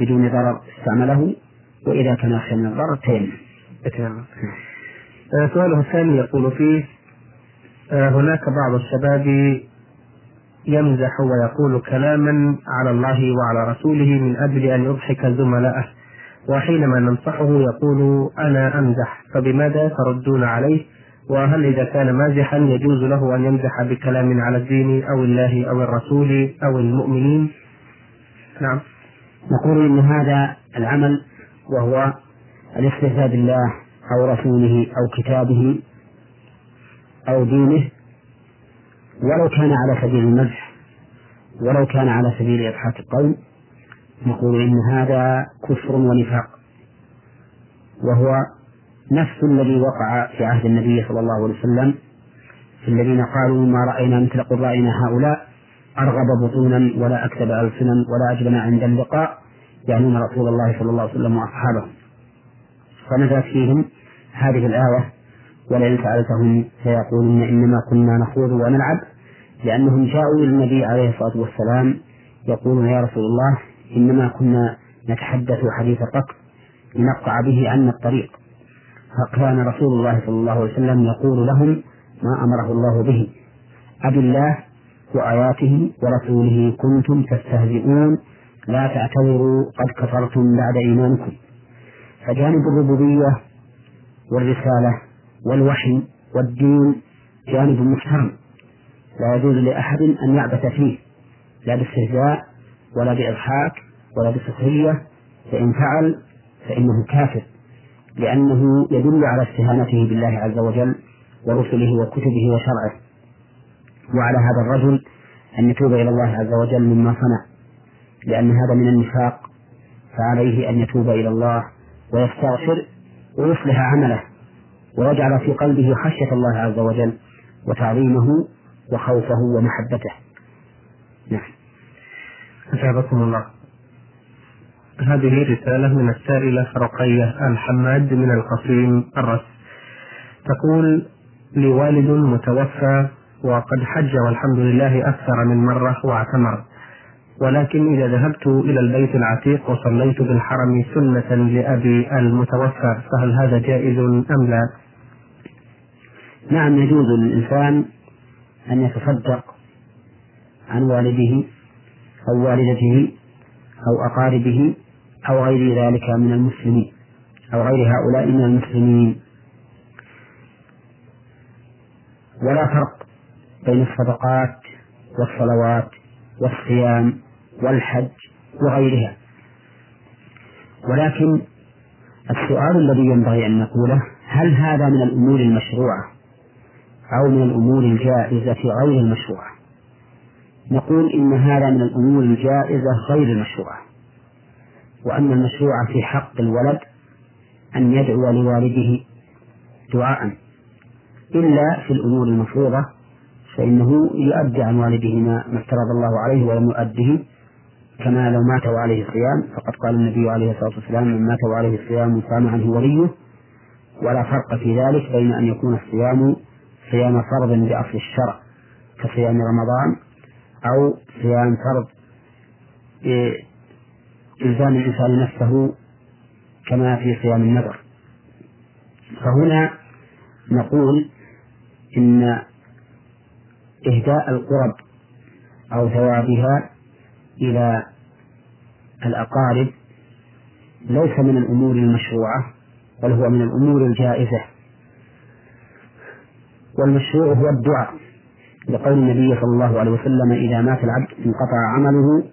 بدون ضرر استعمله وإذا كان يخشى من الضرر تيمم. تيمم. آه، سؤاله الثاني يقول فيه آه، هناك بعض الشباب يمزح ويقول كلاما على الله وعلى رسوله من أجل أن يضحك زملائه وحينما ننصحه يقول أنا أمزح فبماذا تردون عليه وهل إذا كان مازحا يجوز له أن يمزح بكلام على الدين أو الله أو الرسول أو المؤمنين نعم نقول إن هذا العمل وهو الاستهزاء بالله أو رسوله أو كتابه أو دينه ولو كان على سبيل المزح ولو كان على سبيل إضحاك القوم نقول إن هذا كفر ونفاق وهو نفس الذي وقع في عهد النبي صلى الله عليه وسلم في الذين قالوا ما رأينا مثل قرائنا هؤلاء أرغب بطونا ولا أكذب ألسنا ولا أجبن عند اللقاء يعنون رسول الله صلى الله عليه وسلم وأصحابه. فنزلت فيهم هذه الآية ولئن سألتهم سيقولون إنما كنا نخوض ونلعب لأنهم جاءوا إلى النبي عليه الصلاة والسلام يقولون يا رسول الله إنما كنا نتحدث حديث الركب لنقطع به عنا الطريق. فكان رسول الله صلى الله عليه وسلم يقول لهم ما أمره الله به أبي الله وآياته ورسوله كنتم تستهزئون لا تعتذروا قد كفرتم بعد إيمانكم. فجانب الربوبية والرسالة والوحي والدين جانب محترم. لا يجوز لأحد أن يعبث فيه لا باستهزاء ولا بإضحاك ولا بسخرية فإن فعل فإنه كافر لأنه يدل على استهانته بالله عز وجل ورسله وكتبه وشرعه. وعلى هذا الرجل أن يتوب إلى الله عز وجل مما صنع. لأن هذا من النفاق فعليه أن يتوب إلى الله ويستغفر ويصلح عمله ويجعل في قلبه خشية الله عز وجل وتعظيمه وخوفه ومحبته. نعم. أجابكم الله. هذه رسالة من السائلة رقية الحماد من القصيم الرس. تقول لي والد متوفى وقد حج والحمد لله أكثر من مرة واعتمر ولكن إذا ذهبت إلى البيت العتيق وصليت بالحرم سنة لأبي المتوفى فهل هذا جائز أم لا؟ نعم يجوز للإنسان أن يتصدق عن والده أو والدته أو أقاربه أو غير ذلك من المسلمين أو غير هؤلاء من المسلمين ولا فرق بين الصدقات والصلوات والصيام والحج وغيرها. ولكن السؤال الذي ينبغي أن نقوله هل هذا من الأمور المشروعة أو من الأمور الجائزة غير المشروعة؟ نقول إن هذا من الأمور الجائزة غير المشروعة وأن المشروع في حق الولد أن يدعو لوالده دعاء إلا في الأمور المفروضة فإنه يؤدي عن والده ما افترض الله عليه ولم يؤده كما لو مات وعليه الصيام فقد قال النبي عليه الصلاة والسلام من مات وعليه الصيام صام عنه وليه؟ ولا فرق في ذلك بين أن يكون الصيام صيام فرض بأصل الشرع كصيام رمضان أو صيام فرض بإلزام الإنسان نفسه كما في صيام النذر. فهنا نقول إن إهداء القرب أو ثوابها إلى الأقارب ليس من الأمور المشروعة بل هو من الأمور الجائزة. والمشروع هو الدعاء. لقول النبي صلى الله عليه وسلم إذا مات العبد انقطع عمله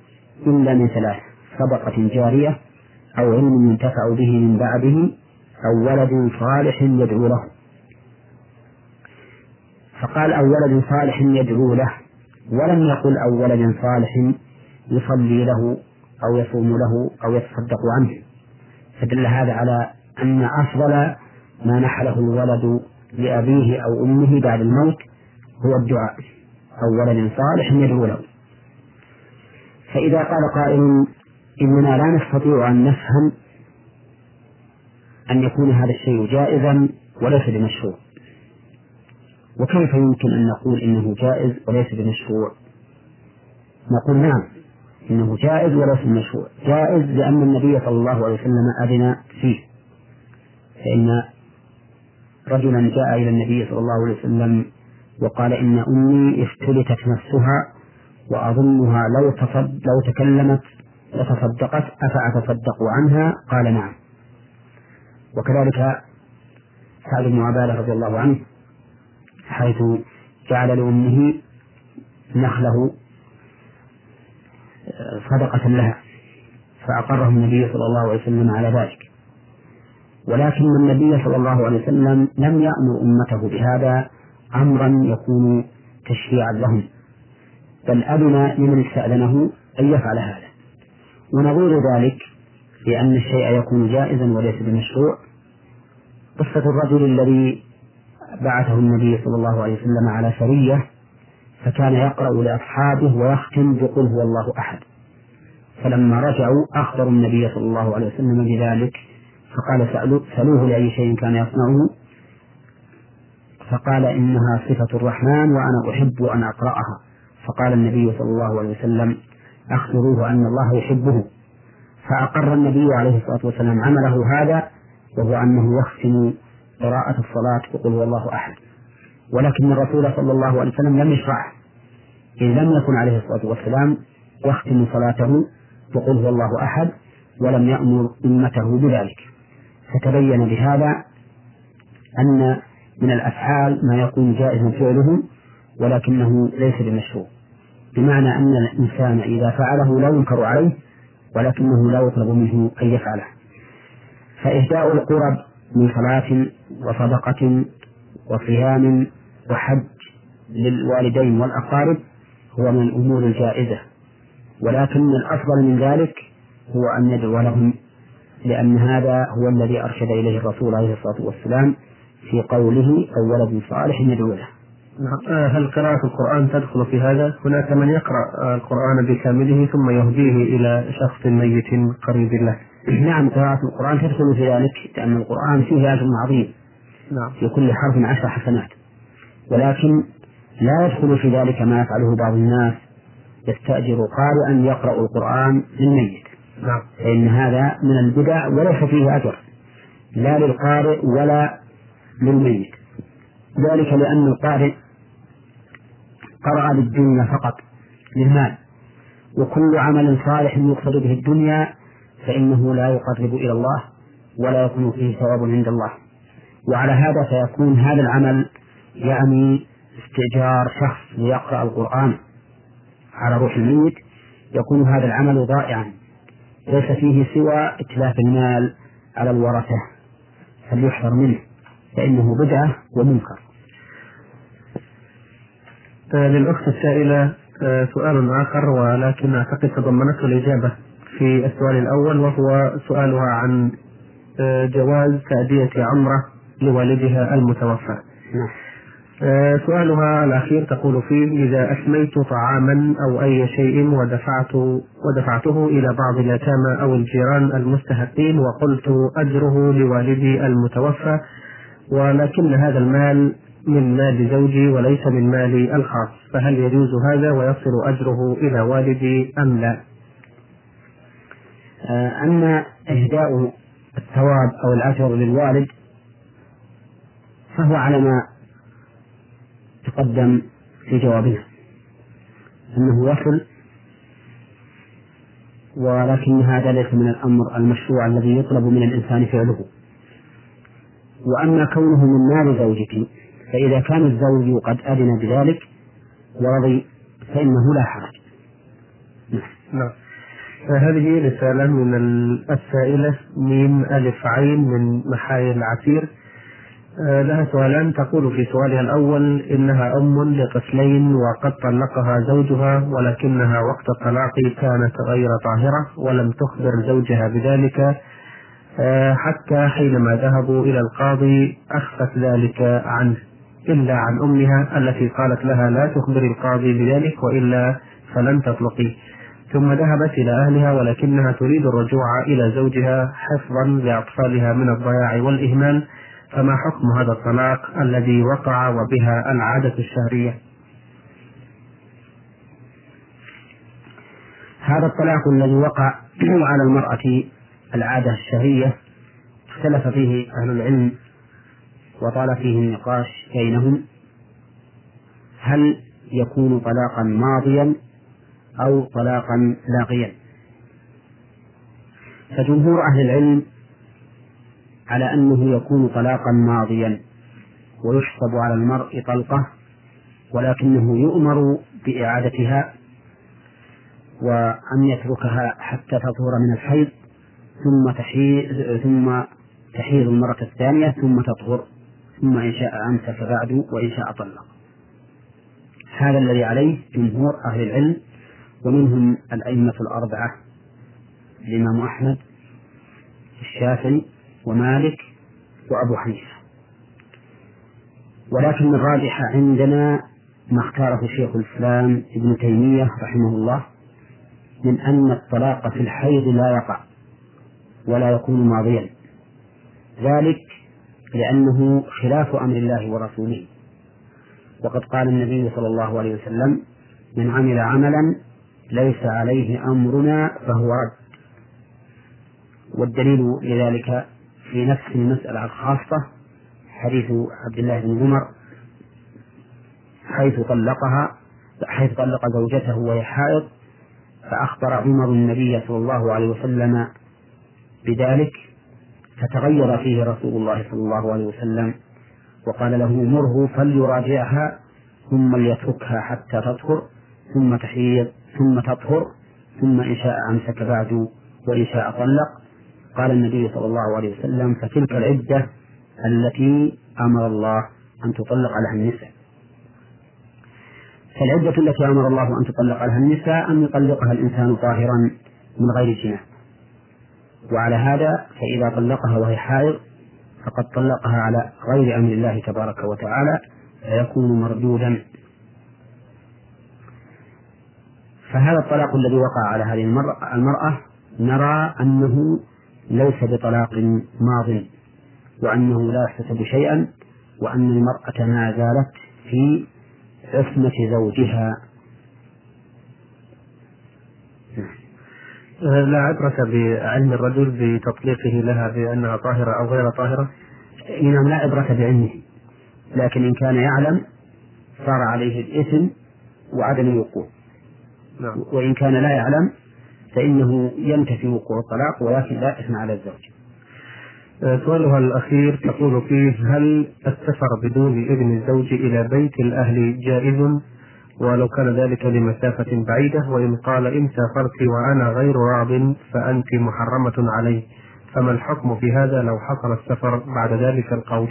إلا من ثلاث صدقة جارية أو علم ينتفع به من بعده أو ولد صالح يدعو له. فقال أو ولد صالح يدعو له ولم يقل أو ولد صالح يصلي له أو يصوم له أو يتصدق عنه. فدل هذا على أن أفضل ما نحله الولد لأبيه أو أمه بعد الموت هو الدعاء. أو ولد صالح يدعو له. فإذا قال قائل إننا لا نستطيع أن نفهم أن يكون هذا الشيء جائزا وليس بمشروع. وكيف يمكن أن نقول إنه جائز وليس بمشروع؟ نقول نعم إنه جائز وليس بمشروع. جائز لأن النبي صلى الله عليه وسلم أذن فيه. فإن رجلا جاء إلى النبي صلى الله عليه وسلم وقال إن أمي افتلتت نفسها وأظنها لو لو تكلمت وتصدقت أفأتصدق عنها؟ قال نعم. وكذلك سعد بن عبادة رضي الله عنه حيث جعل لأمه نخله صدقة لها فأقره النبي صلى الله عليه وسلم على ذلك. ولكن النبي صلى الله عليه وسلم لم يأمر أمته بهذا أمرا يكون تشريعا لهم. بل أذن لمن استأذنه أن يفعل هذا. ونظير ذلك لأن الشيء يكون جائزا وليس بمشروع. قصة الرجل الذي بعثه النبي صلى الله عليه وسلم على سرية فكان يقرأ لأصحابه ويختم بقل هو الله أحد. فلما رجعوا أخبروا النبي صلى الله عليه وسلم بذلك فقال سألوه لأي شيء كان يصنعه؟ فقال إنها صفة الرحمن وأنا أحب أن أقرأها. فقال النبي صلى الله عليه وسلم أخبروه أن الله يحبه. فأقر النبي عليه الصلاة والسلام عمله هذا وهو أنه يختم قراءة الصلاة بقل هو الله أحد. ولكن الرسول صلى الله عليه وسلم لم يشرع إذ لم يكن عليه الصلاة والسلام يختم صلاته بقل هو الله أحد ولم يأمر أمته بذلك. فتبين بهذا أن من الأفعال ما يكون جائزا فعله ولكنه ليس بمشروع. بمعنى أن الإنسان إذا فعله لا ينكر عليه ولكنه لا يطلب منه أن يفعله. فإهداء القرب من صلاة وصدقة وصيام وحج للوالدين والأقارب هو من الأمور الجائزة ولكن الأفضل من ذلك هو أن يدعو لهم لأن هذا هو الذي أرشد إليه الرسول عليه الصلاة والسلام في قوله أو ولد صالح يدعو له نعم آه، هل قراءة القرآن تدخل في هذا؟ هناك من يقرأ القرآن بكامله ثم يهديه إلى شخص ميت قريب له. نعم قراءة القرآن تدخل في ذلك لأن القرآن فيه أجر عظيم. نعم. في كل حرف عشر حسنات. ولكن لا يدخل في ذلك ما يفعله بعض الناس يستأجر قارئا يقرأ القرآن للميت. نعم. فإن هذا من البدع وليس فيه أجر لا للقارئ ولا للميت. ذلك لأن القارئ قرأ للدنيا فقط للمال وكل عمل صالح يقصد به الدنيا فإنه لا يقرب إلى الله ولا يكون فيه ثواب عند الله. وعلى هذا فيكون هذا العمل يعني استئجار شخص ليقرأ القرآن على روح الميت يكون هذا العمل ضائعا. ليس فيه سوى إتلاف المال على الورثة. فليحذر منه. فإنه بدعة ومنكر. آه، للأخت السائلة آه، سؤال آخر ولكن أعتقد تضمنته الإجابة. في السؤال الأول وهو سؤالها عن آه، جواز تأدية عمرة لوالدها المتوفى نعم. سؤالها الأخير تقول فيه إذا أسميت طعاما أو أي شيء ودفعت ودفعته إلى بعض اليتامى أو الجيران المستحقين وقلت أجره لوالدي المتوفى ولكن هذا المال من مال زوجي وليس من مالي الخاص فهل يجوز هذا ويصل أجره إلى والدي أم لا آه، أما إهداء الثواب أو الأجر للوالد فهو على ما تقدم في جوابنا. أنه يصل ولكن هذا ليس من الأمر المشروع الذي يطلب من الإنسان فعله. وأما كونه من مال زوجك فإذا كان الزوج قد أذن بذلك ورضي فإنه لا حرج. نعم. هذه رسالة من السائلة ميم ألف عين من محايا العسير آه، لها سؤالان. تقول في سؤالها الأول إنها أم لطفلين وقد طلقها زوجها ولكنها وقت الطلاق كانت غير طاهرة ولم تخبر زوجها بذلك. آه، حتى حينما ذهبوا إلى القاضي أخفت ذلك عنه إلا عن أمها التي قالت لها لا تخبري القاضي بذلك وإلا فلن تطلقي. ثم ذهبت إلى أهلها ولكنها تريد الرجوع إلى زوجها حفظا لأطفالها من الضياع والإهمال فما حكم هذا الطلاق الذي وقع وبها العادة الشهرية؟ هذا الطلاق الذي وقع على المرأة العادة الشهرية اختلف فيه أهل العلم وطال فيه النقاش بينهم هل يكون طلاقا ماضيا أو طلاقا لاغيا فجمهور أهل العلم على أنه يكون طلاقا ماضيا ويحسب على المرء طلقة ولكنه يؤمر بإعادتها وأن يتركها حتى تطهر من الحيض ثم تحيض ثم تحيض المرة الثانية ثم تطهر ثم إن شاء أمسك بعد وإن شاء طلق. هذا الذي عليه جمهور أهل العلم ومنهم الأئمة الأربعة الإمام أحمد الشافعي ومالك وأبو حنيفة. ولكن الراجح عندنا ما اختاره شيخ الإسلام ابن تيمية رحمه الله من أن الطلاق في الحيض لا يقع ولا يكون ماضيا. ذلك لأنه خلاف أمر الله ورسوله. وقد قال النبي صلى الله عليه وسلم من عمل عملا ليس عليه أمرنا فهو رد. والدليل لذلك في نفس المسألة الخاصة حديث عبد الله بن عمر حيث طلقها حيث طلق زوجته وهي حائض فأخبر عمر النبي صلى الله عليه وسلم بذلك فتغير فيه رسول الله صلى الله عليه وسلم وقال له مره فليراجعها ثم ليتركها حتى تطهر ثم تحيض. ثم تطهر ثم إن شاء أمسك بعد وإن شاء طلق. قال النبي صلى الله عليه وسلم فتلك العدة التي أمر الله أن تطلق لها النساء. فالعدة التي أمر الله أن تطلق لها النساء أن يطلقها الإنسان طاهرا من غير جناح. وعلى هذا فإذا طلقها وهي حائض فقد طلقها على غير أمر الله تبارك وتعالى فيكون مردودا فهذا الطلاق الذي وقع على هذه المرأة نرى أنه ليس بطلاق ماض وأنه لا يحتسب شيئا وأن المرأة ما زالت في عصمة زوجها. لا عبرة بعلم الرجل بتطليقه لها بأنها طاهرة أو غير طاهرة؟ نعم لا عبرة بعلمه. لكن إن كان يعلم صار عليه الإثم وعدم الوقوع. نعم. وإن كان لا يعلم فإنه ينتفي وقوع الطلاق ولكن لا إثم على الزوج. آه، سؤالها الأخير تقول فيه هل السفر بدون إذن الزوج إلى بيت الأهل جائز؟ ولو كان ذلك لمسافة بعيدة وإن قال إن سافرت وأنا غير راض فأنت محرمة علي فما الحكم في هذا لو حصل السفر بعد ذلك القول؟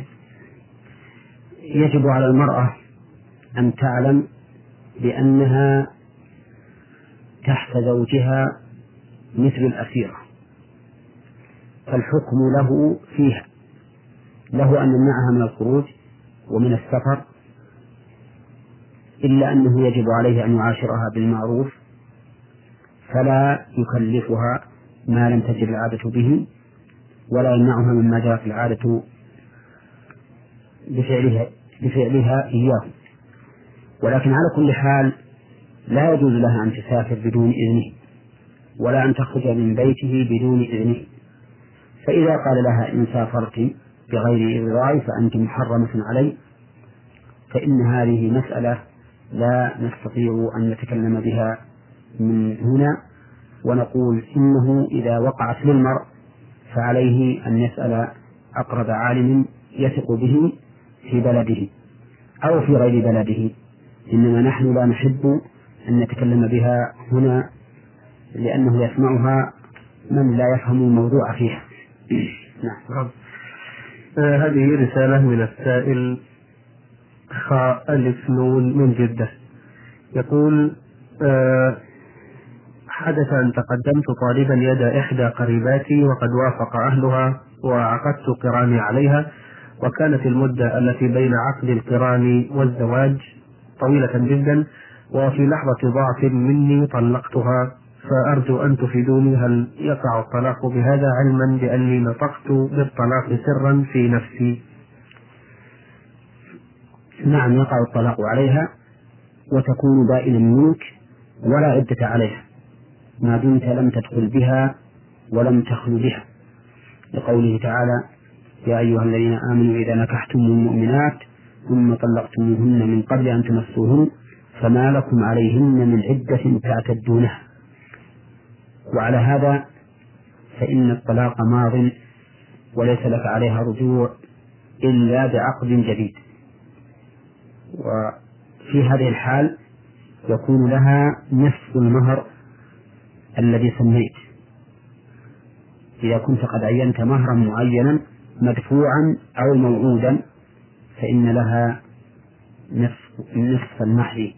يجب على المرأة أن تعلم بأنها تحت زوجها مثل الأسيرة. فالحكم له فيها. له أن يمنعها من الخروج ومن السفر إلا أنه يجب عليه أن يعاشرها بالمعروف فلا يكلفها ما لم تجد العادة به ولا يمنعها مما جرت العادة بفعلها بفعلها إياه. ولكن على كل حال لا يجوز لها أن تسافر بدون إذنه ولا أن تخرج من بيته بدون إذنه. فإذا قال لها إن سافرت بغير إرضاعي فأنت محرمة علي فإن هذه مسألة لا نستطيع أن نتكلم بها من هنا ونقول إنه إذا وقعت للمرء فعليه أن يسأل أقرب عالم يثق به في بلده أو في غير بلده. إنما نحن لا نحب أن نتكلم بها هنا لأنه يسمعها من لا يفهم الموضوع فيها. نعم. آه هذه رسالة من السائل خاء ألف نون من جدة. يقول آه حدث أن تقدمت طالبا يد إحدى قريباتي وقد وافق أهلها وعقدت قراني عليها وكانت المدة التي بين عقد القران والزواج طويلة جدا. وفي لحظة ضعف مني طلقتها فأرجو أن تفيدوني هل يقع الطلاق بهذا علما بأني نطقت بالطلاق سرا في نفسي؟ نعم يقع الطلاق عليها وتكون بائنا منك ولا عدة عليها. ما دمت لم تدخل بها ولم تخل بها. لقوله تعالى يا أيها الذين آمنوا إذا نكحتم المؤمنات ثم طلقتموهن من قبل أن تمسوهن فما لكم عليهن من عدة تعتدونها وعلى هذا فإن الطلاق ماض وليس لك عليها رجوع إلا بعقد جديد. وفي هذه الحال يكون لها نصف المهر الذي سميت. إذا كنت قد عينت مهرا معينا مدفوعا أو موعودا فإن لها نصف نصف المهر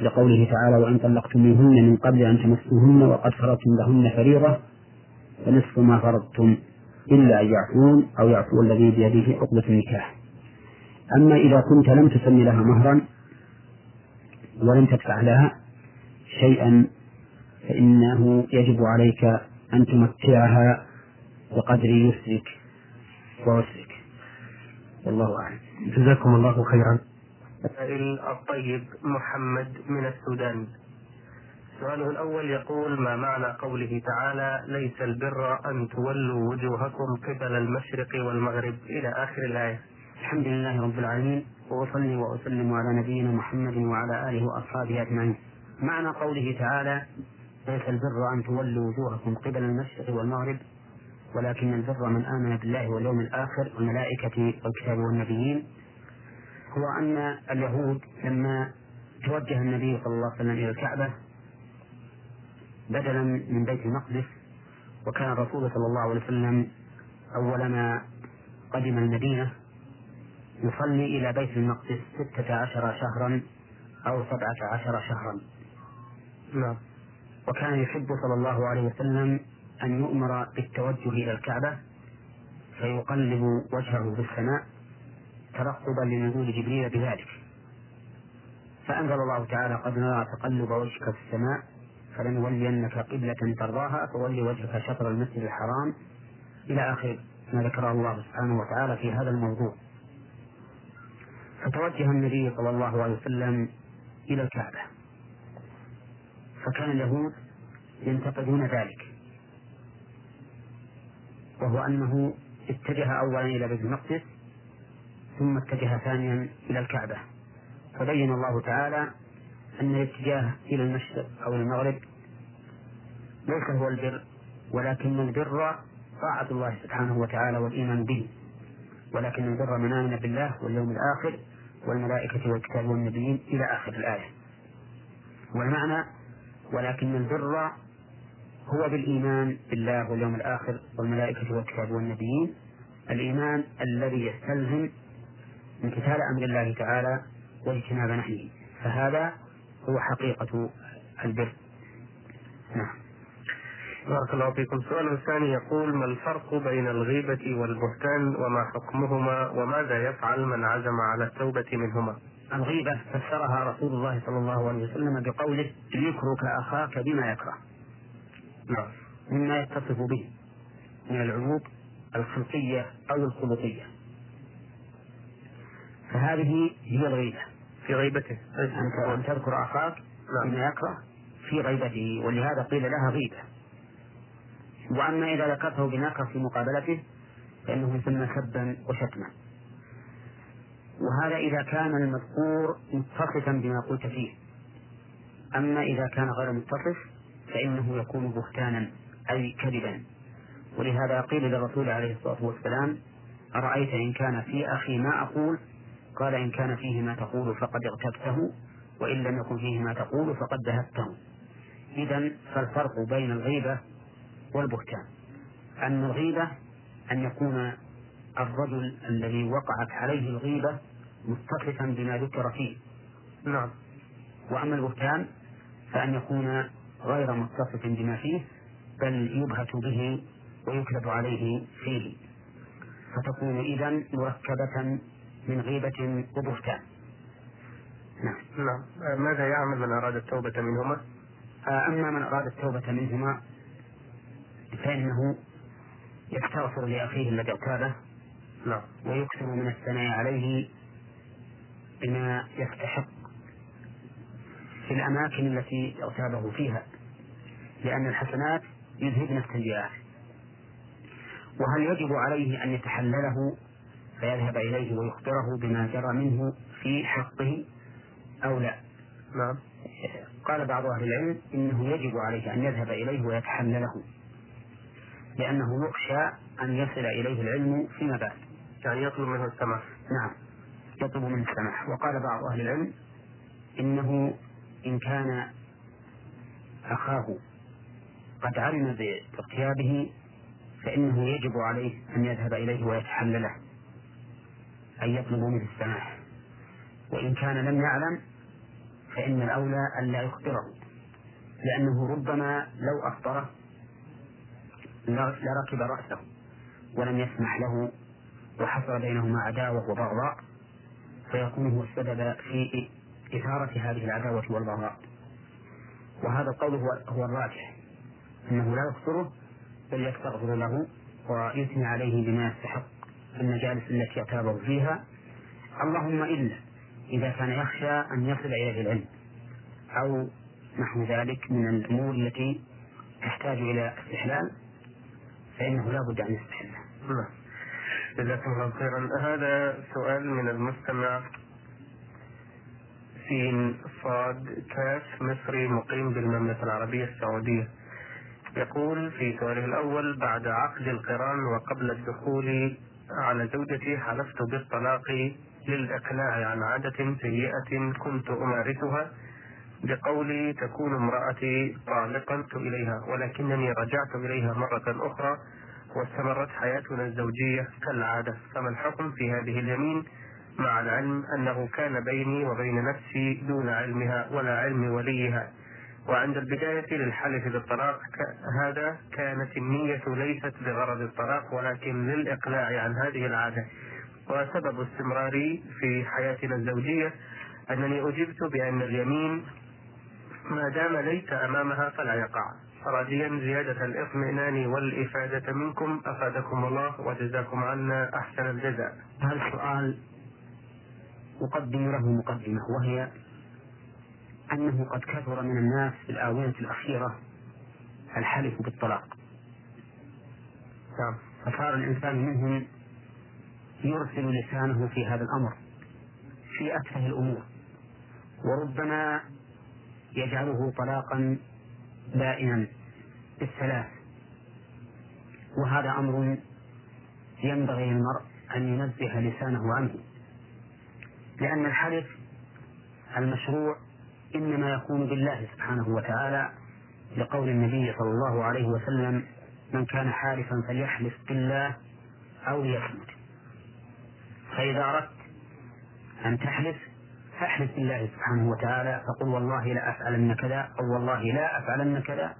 لقوله تعالى وإن طلقتموهن من قبل أن تمسوهن وقد فرضتم لهن فريضة فنصف ما فرضتم إلا أن يعفون أو يعفو الذي بيده عقدة النكاح. أما إذا كنت لم تسمي لها مهرا ولم تدفع لها شيئا فإنه يجب عليك أن تمتعها بقدر يسرك وعسرك. والله أعلم. جزاكم الله خيرا. السائل الطيب محمد من السودان. سؤاله الأول يقول ما معنى قوله تعالى ليس البر أن تولوا وجوهكم قبل المشرق والمغرب إلى آخر الآية؟ الحمد لله رب العالمين وأصلي وأسلم على نبينا محمد وعلى آله وأصحابه أجمعين. معنى قوله تعالى ليس البر أن تولوا وجوهكم قبل المشرق والمغرب ولكن البر من آمن بالله واليوم الآخر والملائكة والكتاب والنبيين. هو أن اليهود لما توجه النبي صلى الله عليه وسلم إلى الكعبة بدلا من بيت المقدس وكان الرسول صلى الله عليه وسلم أول ما قدم المدينة يصلي إلى بيت المقدس ستة عشر شهرا أو سبعة عشر شهرا. نعم. وكان يحب صلى الله عليه وسلم أن يؤمر بالتوجه إلى الكعبة فيقلب وجهه في السماء ترقبا لنزول جبريل بذلك. فأنزل الله تعالى قد نرى تقلب وجهك في السماء فلنولينك قبلة ترضاها فول وجهك شطر المسجد الحرام. إلى آخر ما ذكره الله سبحانه وتعالى في هذا الموضوع. فتوجه النبي صلى الله عليه وسلم إلى الكعبة. فكان اليهود ينتقدون ذلك. وهو أنه اتجه أولا إلى بيت المقدس ثم اتجه ثانيا إلى الكعبة. فبين الله تعالى أن الاتجاه إلى المشرق أو المغرب ليس هو البر ولكن البر طاعة الله سبحانه وتعالى والإيمان به. ولكن البر من آمن بالله واليوم الآخر والملائكة والكتاب والنبيين إلى آخر الآية. والمعنى ولكن البر هو بالإيمان بالله واليوم الآخر والملائكة والكتاب والنبيين الإيمان الذي يستلزم امتثال أمر الله تعالى واجتناب نهيه فهذا هو حقيقة البر. نعم. بارك الله فيكم. السؤال الثاني يقول ما الفرق بين الغيبة والبهتان وما حكمهما وماذا يفعل من عزم على التوبة منهما؟ الغيبة فسرها رسول الله صلى الله عليه وسلم بقوله ذكرك أخاك بما يكره. نعم. مما يتصف به من العيوب الخلقية أو الخلقية. فهذه هي الغيبة. في غيبته. أن تذكر أخاك نعم. بما يكره في غيبته ولهذا قيل لها غيبة. وأما إذا ذكرته بنكرة في مقابلته فإنه يسمى سبا وشتما. وهذا إذا كان المذكور متصفا بما قلت فيه. أما إذا كان غير متصف فإنه يكون بهتانا أي كذبا. ولهذا قيل للرسول عليه الصلاة والسلام أرأيت إن كان في أخي ما أقول قال إن كان فيه ما تقول فقد اغتبته وإن لم يكن فيه ما تقول فقد ذهبته. إذا فالفرق بين الغيبة والبهتان. أن الغيبة أن يكون الرجل الذي وقعت عليه الغيبة متصفا بما ذكر فيه. نعم. وأما البهتان فأن يكون غير متصف بما فيه بل يبهت به ويكذب عليه فيه. فتكون إذا مركبة من غيبة وبهتان. نعم. نعم. آه، ماذا يعمل من أراد التوبة منهما؟ آه، أما من أراد التوبة منهما فإنه يستغفر لأخيه الذي اغتابه نعم. ويكثر من الثناء عليه بما يستحق في الأماكن التي اغتابه فيها لأن الحسنات يذهبن السيئات وهل يجب عليه أن يتحلله؟ فيذهب إليه ويخبره بما جرى منه في حقه أو لا. نعم. قال بعض أهل العلم إنه يجب عليه أن يذهب إليه ويتحلله لأنه يخشى أن يصل إليه العلم فيما بعد. يعني يطلب منه السماح. نعم يطلب منه السماح. وقال بعض أهل العلم إنه إن كان أخاه قد علم باغتيابه فإنه يجب عليه أن يذهب إليه ويتحلله أن يطلب منه السماح وإن كان لم يعلم فإن الأولى أن لا يخبره. لأنه ربما لو أخبره لركب رأسه ولم يسمح له وحصل بينهما عداوة وبغضاء فيكون هو السبب في إثارة هذه العداوة والبغضاء. وهذا القول هو هو الراجح. أنه لا يخبره بل يستغفر له ويثني عليه بما يستحق. في المجالس التي اغتابه فيها. اللهم إلا إذا كان يخشى أن يصل إليه العلم أو نحو ذلك من الأمور التي تحتاج إلى استحلال فإنه لا بد أن يستحلها نعم. جزاكم الله خيرا. هذا سؤال من المستمع. سين صاد كاف مصري مقيم بالمملكة العربية السعودية. يقول في سؤاله الأول بعد عقد القران وقبل الدخول على زوجتي حلفت بالطلاق للإقلاع عن عادة سيئة كنت أمارسها بقولي تكون امرأتي طالقا إليها ولكنني رجعت إليها مرة أخرى واستمرت حياتنا الزوجية كالعادة. فما الحكم في هذه اليمين؟ مع العلم أنه كان بيني وبين نفسي دون علمها ولا علم وليها. وعند البداية للحلف بالطلاق هذا كانت النية ليست بغرض الطلاق ولكن للإقلاع عن هذه العادة. وسبب استمراري في حياتنا الزوجية أنني أجبت بأن اليمين ما دام ليس أمامها فلا يقع. راجيا زيادة الإطمئنان والإفادة منكم أفادكم الله وجزاكم عنا أحسن الجزاء. هذا السؤال أقدم له مقدمة وهي أنه قد كثر من الناس في الآونة الأخيرة الحلف بالطلاق. نعم. فصار الإنسان منهم يرسل لسانه في هذا الأمر في أتفه الأمور وربما يجعله طلاقا بائنا بالثلاث. وهذا أمر ينبغي للمرء أن ينزه لسانه عنه لأن الحلف المشروع إنما يكون بالله سبحانه وتعالى لقول النبي صلى الله عليه وسلم من كان حالفا فليحلف بالله أو ليصمت. فإذا أردت أن تحلف فاحلف بالله سبحانه وتعالى فقل والله لا أفعلن كذا أو والله لا أفعلن كذا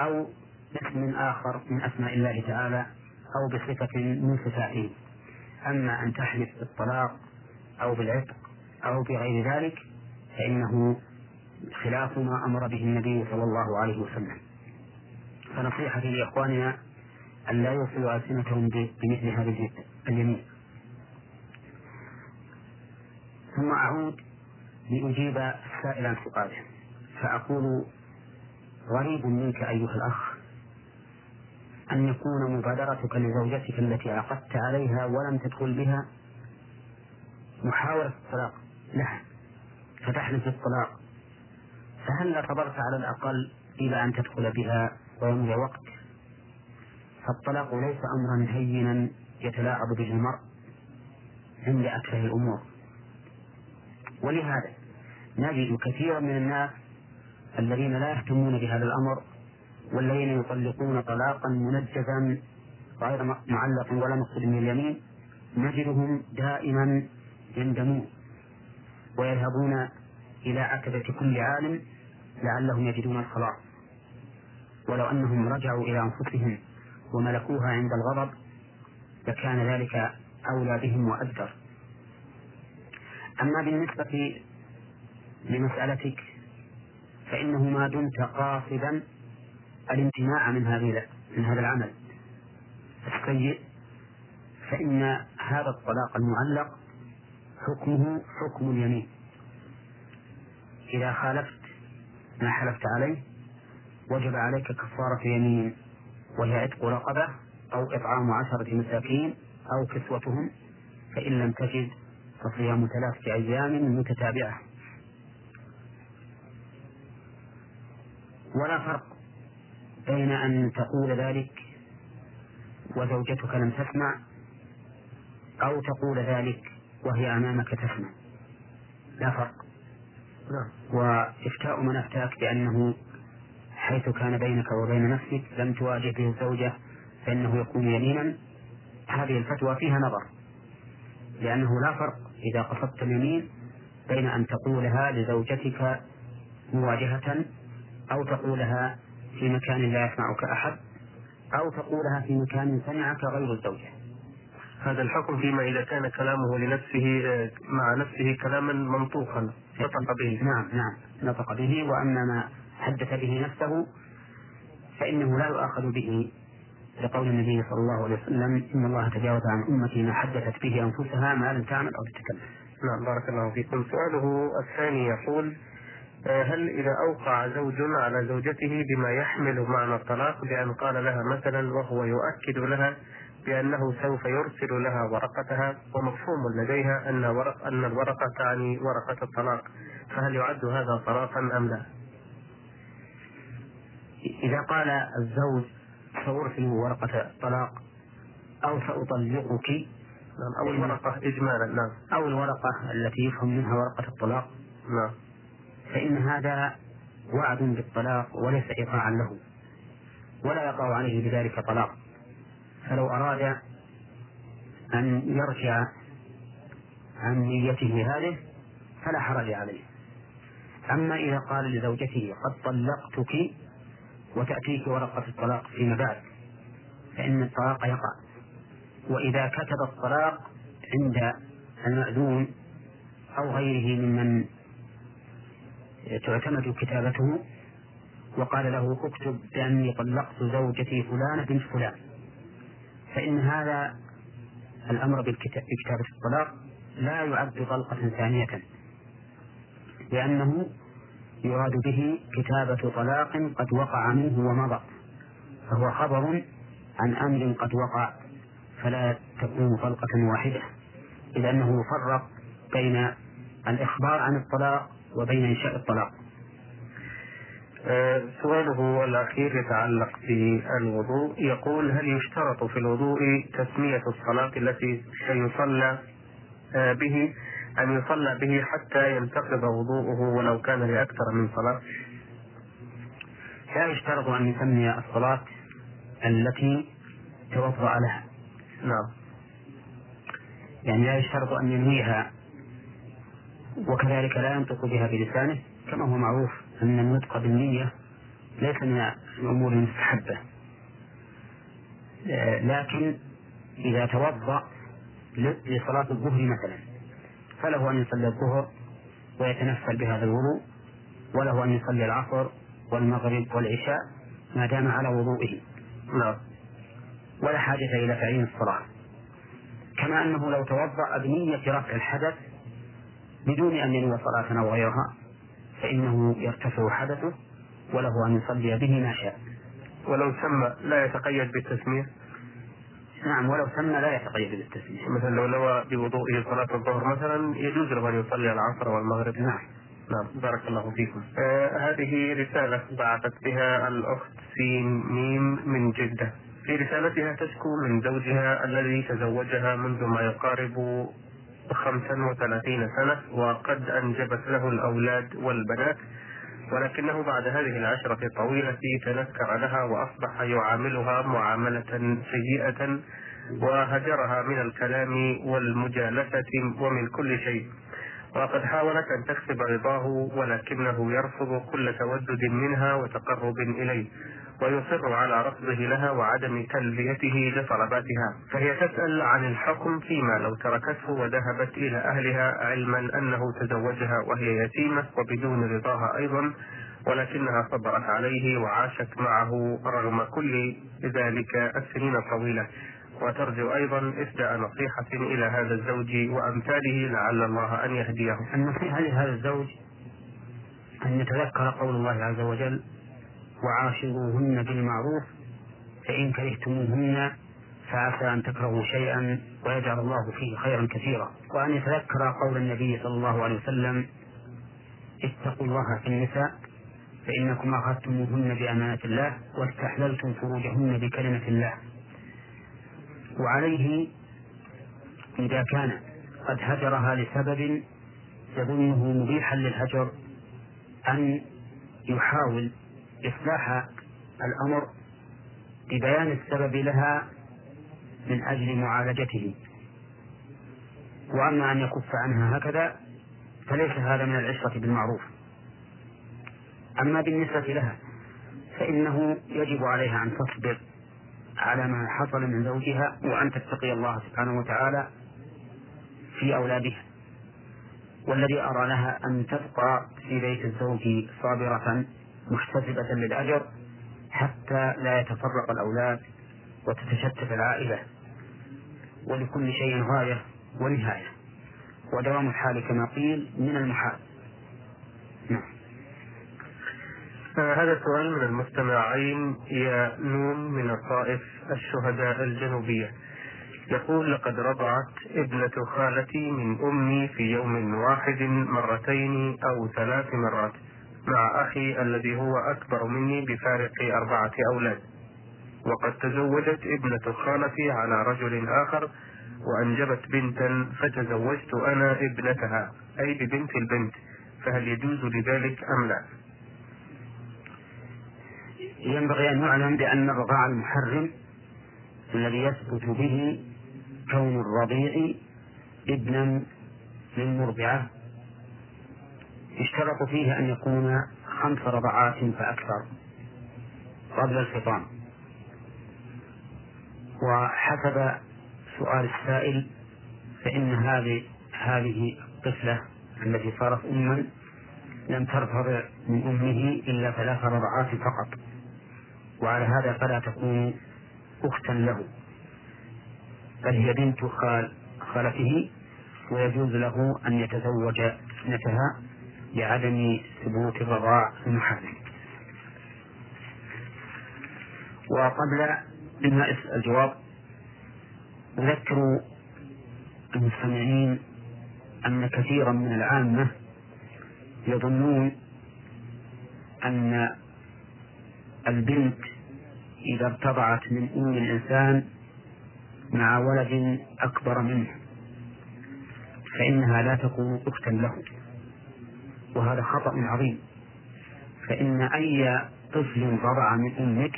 أو باسم آخر من أسماء الله تعالى أو بصفة من صفاته. أما أن تحلف بالطلاق أو بالعتق أو بغير ذلك فإنه خلاف ما أمر به النبي صلى الله عليه وسلم. فنصيحتي لإخواننا أن لا يوصلوا ألسنتهم بمثل هذه اليمين ثم أعود لأجيب السائل عن سؤاله فأقول غريب منك أيها الأخ أن يكون مبادرتك لزوجتك التي عقدت عليها ولم تدخل بها محاولة الطلاق لها فتحلف الطلاق فهل صبرت على الأقل إلى أن تدخل بها ويمضي وقت؟ فالطلاق ليس أمرا هينا يتلاعب به المرء عند أكثر الأمور. ولهذا نجد كثيرا من الناس الذين لا يهتمون بهذا الأمر والذين يطلقون طلاقا منجزا غير معلق ولا مقصود من اليمين نجدهم دائما يندمون ويذهبون إلى عتبة كل عالم لعلهم يجدون الخلاص. ولو أنهم رجعوا إلى أنفسهم وملكوها عند الغضب لكان ذلك أولى بهم وأجدر أما بالنسبة لمسألتك فإنه ما دمت قاصدا الامتناع من هذه من هذا العمل. السيء فإن هذا الطلاق المعلق حكمه حكم اليمين. إذا خالفت ما حلفت عليه وجب عليك كفارة يمين وهي عتق رقبة أو إطعام عشرة مساكين أو كسوتهم فإن لم تجد فصيام ثلاثة أيام متتابعة ولا فرق بين أن تقول ذلك وزوجتك لم تسمع أو تقول ذلك وهي أمامك تسمع لا فرق. وإفتاء من أفتاك بأنه حيث كان بينك وبين نفسك لم تواجه به الزوجة فإنه يكون يمينا. هذه الفتوى فيها نظر لأنه لا فرق إذا قصدت اليمين بين أن تقولها لزوجتك مواجهة أو تقولها في مكان لا يسمعك أحد أو تقولها في مكان سمعك غير الزوجة. هذا الحكم فيما إذا كان كلامه لنفسه مع نفسه كلاما منطوقا نطق به. نعم نعم. نطق به وأما ما حدث به نفسه فإنه لا يؤاخذ به. لقول النبي صلى الله عليه وسلم إن الله تجاوز عن أمتي ما حدثت به أنفسها ما لم تعمل أو تتكلم. نعم بارك الله فيكم. سؤاله الثاني يقول آه، هل إذا أوقع زوج على زوجته بما يحمل معنى الطلاق بأن قال لها مثلا وهو يؤكد لها بأنه سوف يرسل لها ورقتها ومفهوم لديها أن ورق أن الورقة تعني ورقة الطلاق. فهل يعد هذا طلاقا أم لا؟ إذا قال الزوج سأرسل ورقة الطلاق أو سأطلقك نعم أو الورقة إجمالا نعم. أو الورقة التي يفهم منها ورقة الطلاق. نعم. فإن هذا وعد بالطلاق وليس إيقاعا له ولا يقع عليه بذلك طلاق. فلو أراد أن يرجع عن نيته هذه فلا حرج عليه. أما إذا قال لزوجته قد طلقتك وتأتيك ورقة الطلاق فيما بعد فإن الطلاق يقع. وإذا كتب الطلاق عند المأذون أو غيره ممن تعتمد كتابته وقال له اكتب بأني طلقت زوجتي فلانة بنت فلان فإن هذا الأمر بكتابة الطلاق لا يعد طلقة ثانية. لأنه يراد به كتابة طلاق قد وقع منه ومضى فهو خبر عن أمر قد وقع فلا تكون طلقة واحدة إذ أنه يفرق بين الإخبار عن الطلاق وبين إنشاء الطلاق. سؤاله الأخير يتعلق بالوضوء. يقول هل يشترط في الوضوء تسمية الصلاة التي سيصلى آه، به أن يصلى به حتى ينتقض وضوءه ولو كان لأكثر من صلاة؟ لا يشترط أن يسمي الصلاة التي توضأ لها. نعم. يعني لا يشترط أن ينويها وكذلك لا ينطق بها بلسانه كما هو معروف. أن النطق بالنية ليس من الأمور المستحبة. لكن إذا توضأ لصلاة الظهر مثلا فله أن يصلي الظهر ويتنفل بهذا الوضوء وله أن يصلي العصر والمغرب والعشاء ما دام على وضوئه. نعم. ولا حاجة إلى تعيين الصلاة. كما أنه لو توضأ بنية رفع الحدث بدون أن ينوي صلاة أو غيرها فإنه يرتفع حدثه وله أن يصلي به ما شاء. ولو سمى لا يتقيد بالتسمية؟ نعم ولو سمى لا يتقيد بالتسمية. مثلا لو نوى بوضوءه صلاة الظهر مثلا يجوز له أن يصلي العصر والمغرب. نعم. نعم. بارك الله فيكم. آه هذه رسالة بعثت بها الأخت سين ميم من جدة. في رسالتها تشكو من زوجها الذي تزوجها منذ ما يقارب خمسا وثلاثين سنة وقد أنجبت له الأولاد والبنات ولكنه بعد هذه العشرة الطويلة تنكر لها وأصبح يعاملها معاملة سيئة وهجرها من الكلام والمجالسة ومن كل شيء. وقد حاولت أن تكسب رضاه ولكنه يرفض كل تودد منها وتقرب إليه. ويصر على رفضه لها وعدم تلبيته لطلباتها فهي تسأل عن الحكم فيما لو تركته وذهبت إلى أهلها علما أنه تزوجها وهي يتيمة وبدون رضاها أيضا ولكنها صبرت عليه وعاشت معه رغم كل ذلك السنين الطويلة. وترجو أيضا إسداء نصيحة إلى هذا الزوج وأمثاله لعل الله أن يهديه. النصيحة لهذا الزوج أن يتذكر قول الله عز وجل وعاشروهن بالمعروف فإن كرهتموهن فعسى أن تكرهوا شيئا ويجعل الله فيه خيرا كثيرا. وأن يتذكر قول النبي صلى الله عليه وسلم اتقوا الله في النساء فإنكم أخذتموهن بأمانة الله واستحللتم فروجهن بكلمة الله. وعليه إذا كان قد هجرها لسبب يظنه مبيحا للهجر أن يحاول إصلاح الأمر ببيان السبب لها من أجل معالجته. وأما أن يكف عنها هكذا فليس هذا من العشرة بالمعروف. أما بالنسبة لها فإنه يجب عليها أن تصبر على ما حصل من زوجها وأن تتقي الله سبحانه وتعالى في أولادها. والذي أرى لها أن تبقى في بيت الزوج صابرة محتسبة للأجر حتى لا يتفرق الأولاد وتتشتت العائلة ولكل شيء غاية ونهاية. ودوام الحال كما قيل من المحال. نعم. آه، هذا سؤال من المستمعين يا نون من الطائف الشهداء الجنوبية. يقول لقد رضعت ابنة خالتي من أمي في يوم واحد مرتين أو ثلاث مرات. مع أخي الذي هو أكبر مني بفارق أربعة أولاد وقد تزوجت ابنة خالتي على رجل آخر وأنجبت بنتا فتزوجت أنا ابنتها أي ببنت البنت فهل يجوز لذلك أم لا؟ ينبغي أن يعلم بأن الرضاع المحرم الذي يثبت به كون الرضيع ابنا للمرضعة يشترط فيه أن يكون خمس رضعات فأكثر قبل الفطام وحسب سؤال السائل فإن هذه هذه الطفلة التي صارت أما لم ترتضع من أمه إلا ثلاث رضعات فقط. وعلى هذا فلا تكون أختا له. بل هي بنت خال خالته ويجوز له أن يتزوج ابنتها لعدم ثبوت الرضاع المحرم. وقبل إنهاء الجواب أذكر المستمعين أن كثيرا من العامة يظنون أن البنت إذا ارتضعت من أم الإنسان مع ولد أكبر منه فإنها لا تكون أختا له. وهذا خطأ عظيم. فإن أي طفل رضع من أمك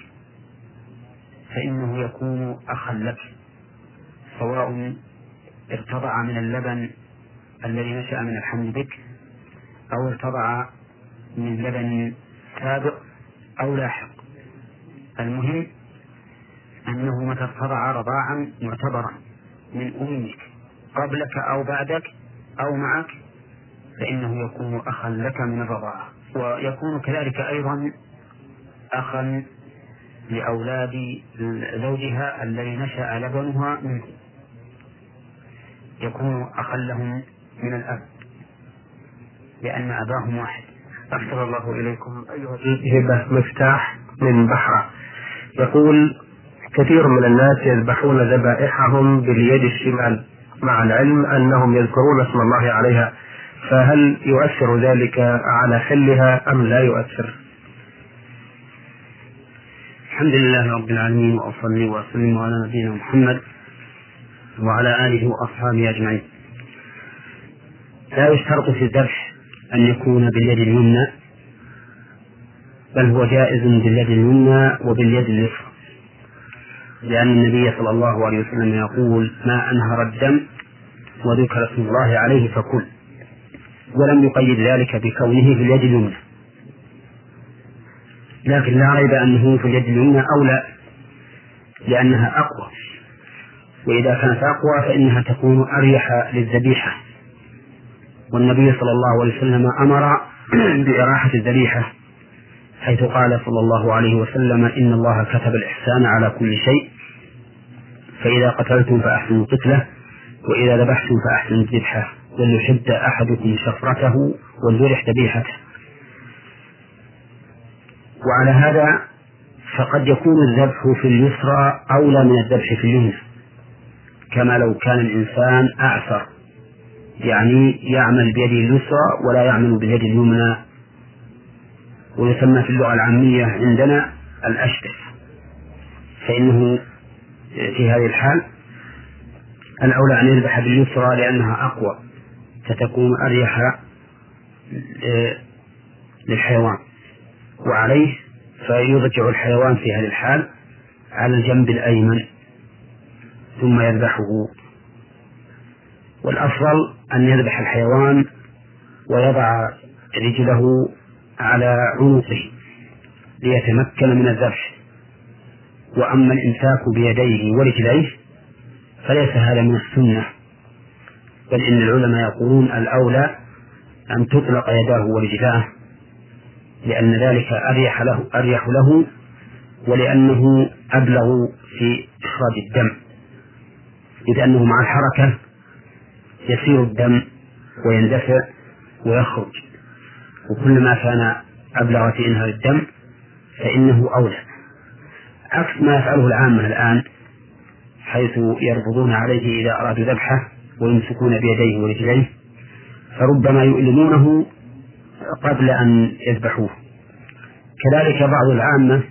فإنه يكون أخا لك سواء ارتضع من اللبن الذي نشأ من الحمل بك أو ارتضع من لبن سابق أو لاحق. المهم أنه متى ارتضع رضاعا معتبرا من أمك قبلك أو بعدك أو معك. فإنه يكون أخا لك من الرضاعة. ويكون كذلك أيضا أخا لأولاد زوجها الذي نشأ لبنها منه. يكون أخا لهم من الأب لأن أباهم واحد. أحسن الله إليكم. أيها الهبة مفتاح من بحرة يقول كثير من الناس يذبحون ذبائحهم باليد الشمال مع العلم أنهم يذكرون اسم الله عليها. فهل يؤثر ذلك على حلها أم لا يؤثر؟ الحمد لله رب العالمين وأصلي وأسلم على نبينا محمد وعلى آله وأصحابه أجمعين. لا يشترط في الذبح أن يكون باليد اليمنى بل هو جائز باليد اليمنى وباليد اليسرى. لأن النبي صلى الله عليه وسلم يقول ما أنهر الدم وذكر اسم الله عليه فكل. ولم يقيد ذلك بكونه في اليد اليمنى. لكن لا ريب أنه في اليد اليمنى أولى لأنها أقوى. وإذا كانت أقوى فإنها تكون أريح للذبيحة. والنبي صلى الله عليه وسلم أمر بإراحة الذبيحة حيث قال صلى الله عليه وسلم إن الله كتب الإحسان على كل شيء فإذا قتلتم فأحسنوا القتلة وإذا ذبحتم فأحسنوا الذبحة. وليحد أحدكم شفرته وليرح ذبيحته. وعلى هذا فقد يكون الذبح في اليسرى أولى من الذبح في اليمنى كما لو كان الإنسان أعسر يعني يعمل بيده اليسرى ولا يعمل باليد اليمنى. ويسمى في اللغة العامية عندنا الأشبه فإنه في هذه الحال الأولى أن يذبح باليسرى لأنها أقوى. فتكون أريح للحيوان. وعليه فيضجع الحيوان في هذه الحال على الجنب الأيمن ثم يذبحه. والأفضل أن يذبح الحيوان ويضع رجله على عنقه ليتمكن من الذبح. وأما الإمساك بيديه ورجليه فليس هذا من السنة. بل إن العلماء يقولون الأولى أن تطلق يداه ورجلاه لأن ذلك أريح له أريح له ولأنه أبلغ في إخراج الدم. إذ أنه مع الحركة يسير الدم ويندفع ويخرج. وكلما كان أبلغ في إنهاء الدم فإنه أولى. عكس ما يفعله العامة الآن حيث يربضون عليه إذا أرادوا ذبحه ويمسكون بيديه ورجليه فربما يؤلمونه قبل أن يذبحوه. كذلك بعض العامة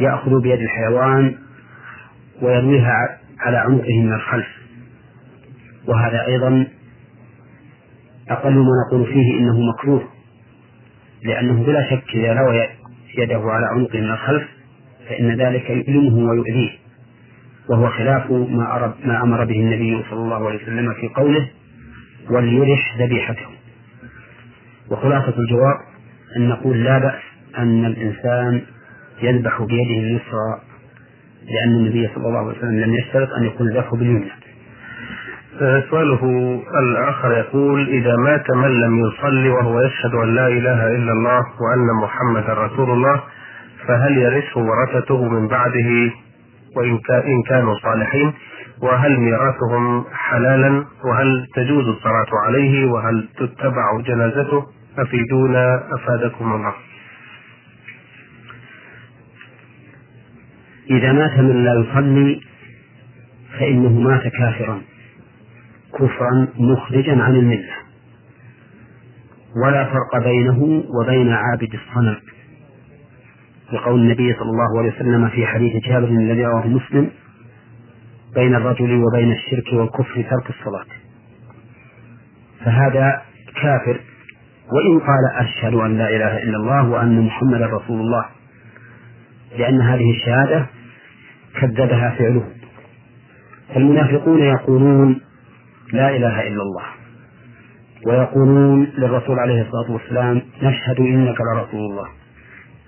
يأخذ بيد الحيوان ويرويها على عنقه من الخلف. وهذا أيضا أقل ما نقول فيه إنه مكروه لأنه بلا شك إذا روى يده على عنقه من الخلف فإن ذلك يؤلمه ويؤذيه. وهو خلاف ما, أرب ما أمر به النبي صلى الله عليه وسلم في قوله وليرح ذبيحته وخلاصة الجواب أن نقول لا بأس أن الإنسان يذبح بيده اليسرى لأن النبي صلى الله عليه وسلم لم يشترط أن يكون الذبح باليمنى آه، سؤاله الآخر يقول إذا مات من لم يصلي وهو يشهد أن لا إله إلا الله وأن محمدا رسول الله فهل يرثه ورثته من بعده؟ وإن إن كانوا صالحين وهل ميراثهم حلالا؟ وهل تجوز الصلاة عليه؟ وهل تتبع جنازته؟ أفيدونا أفادكم الله. إذا مات من لا يصلي فإنه مات كافرا كفرا مخرجا عن الملة. ولا فرق بينه وبين عابد الصنم. لقول النبي صلى الله عليه وسلم في حديث جابر الذي رواه مسلم بين الرجل وبين الشرك والكفر ترك الصلاة. فهذا كافر وإن قال أشهد أن لا إله إلا الله وأن محمدا رسول الله لأن هذه الشهادة كذبها فعله. المنافقون يقولون لا إله إلا الله ويقولون للرسول عليه الصلاة والسلام نشهد إنك لرسول الله.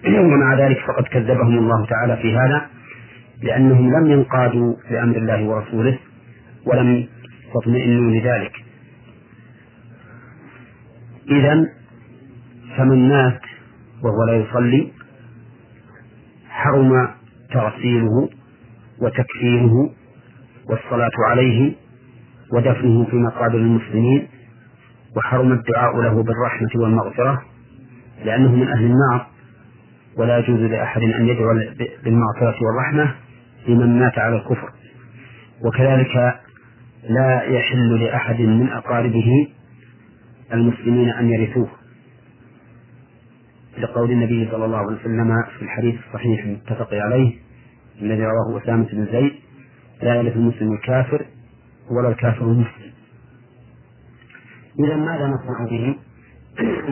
ومع ذلك فقد كذبهم الله تعالى في هذا لأنهم لم ينقادوا لأمر الله ورسوله ولم يطمئنوا لذلك. إذا فمن مات وهو لا يصلي حرم تغسيله وتكفيره والصلاة عليه ودفنه في مقابر المسلمين وحرم الدعاء له بالرحمة والمغفرة لأنه من أهل النار. ولا يجوز لأحد أن يدعو بالمغفرة والرحمة لمن مات على الكفر. وكذلك لا يحل لأحد من أقاربه المسلمين أن يرثوه. لقول النبي صلى الله عليه وسلم في الحديث الصحيح المتفق عليه الذي رواه أسامة بن زيد لا يرث المسلم الكافر ولا الكافر المسلم. إذا ماذا نصنع به؟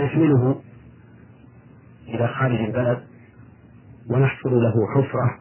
نحمله إلى خارج البلد ونحفر له حفرة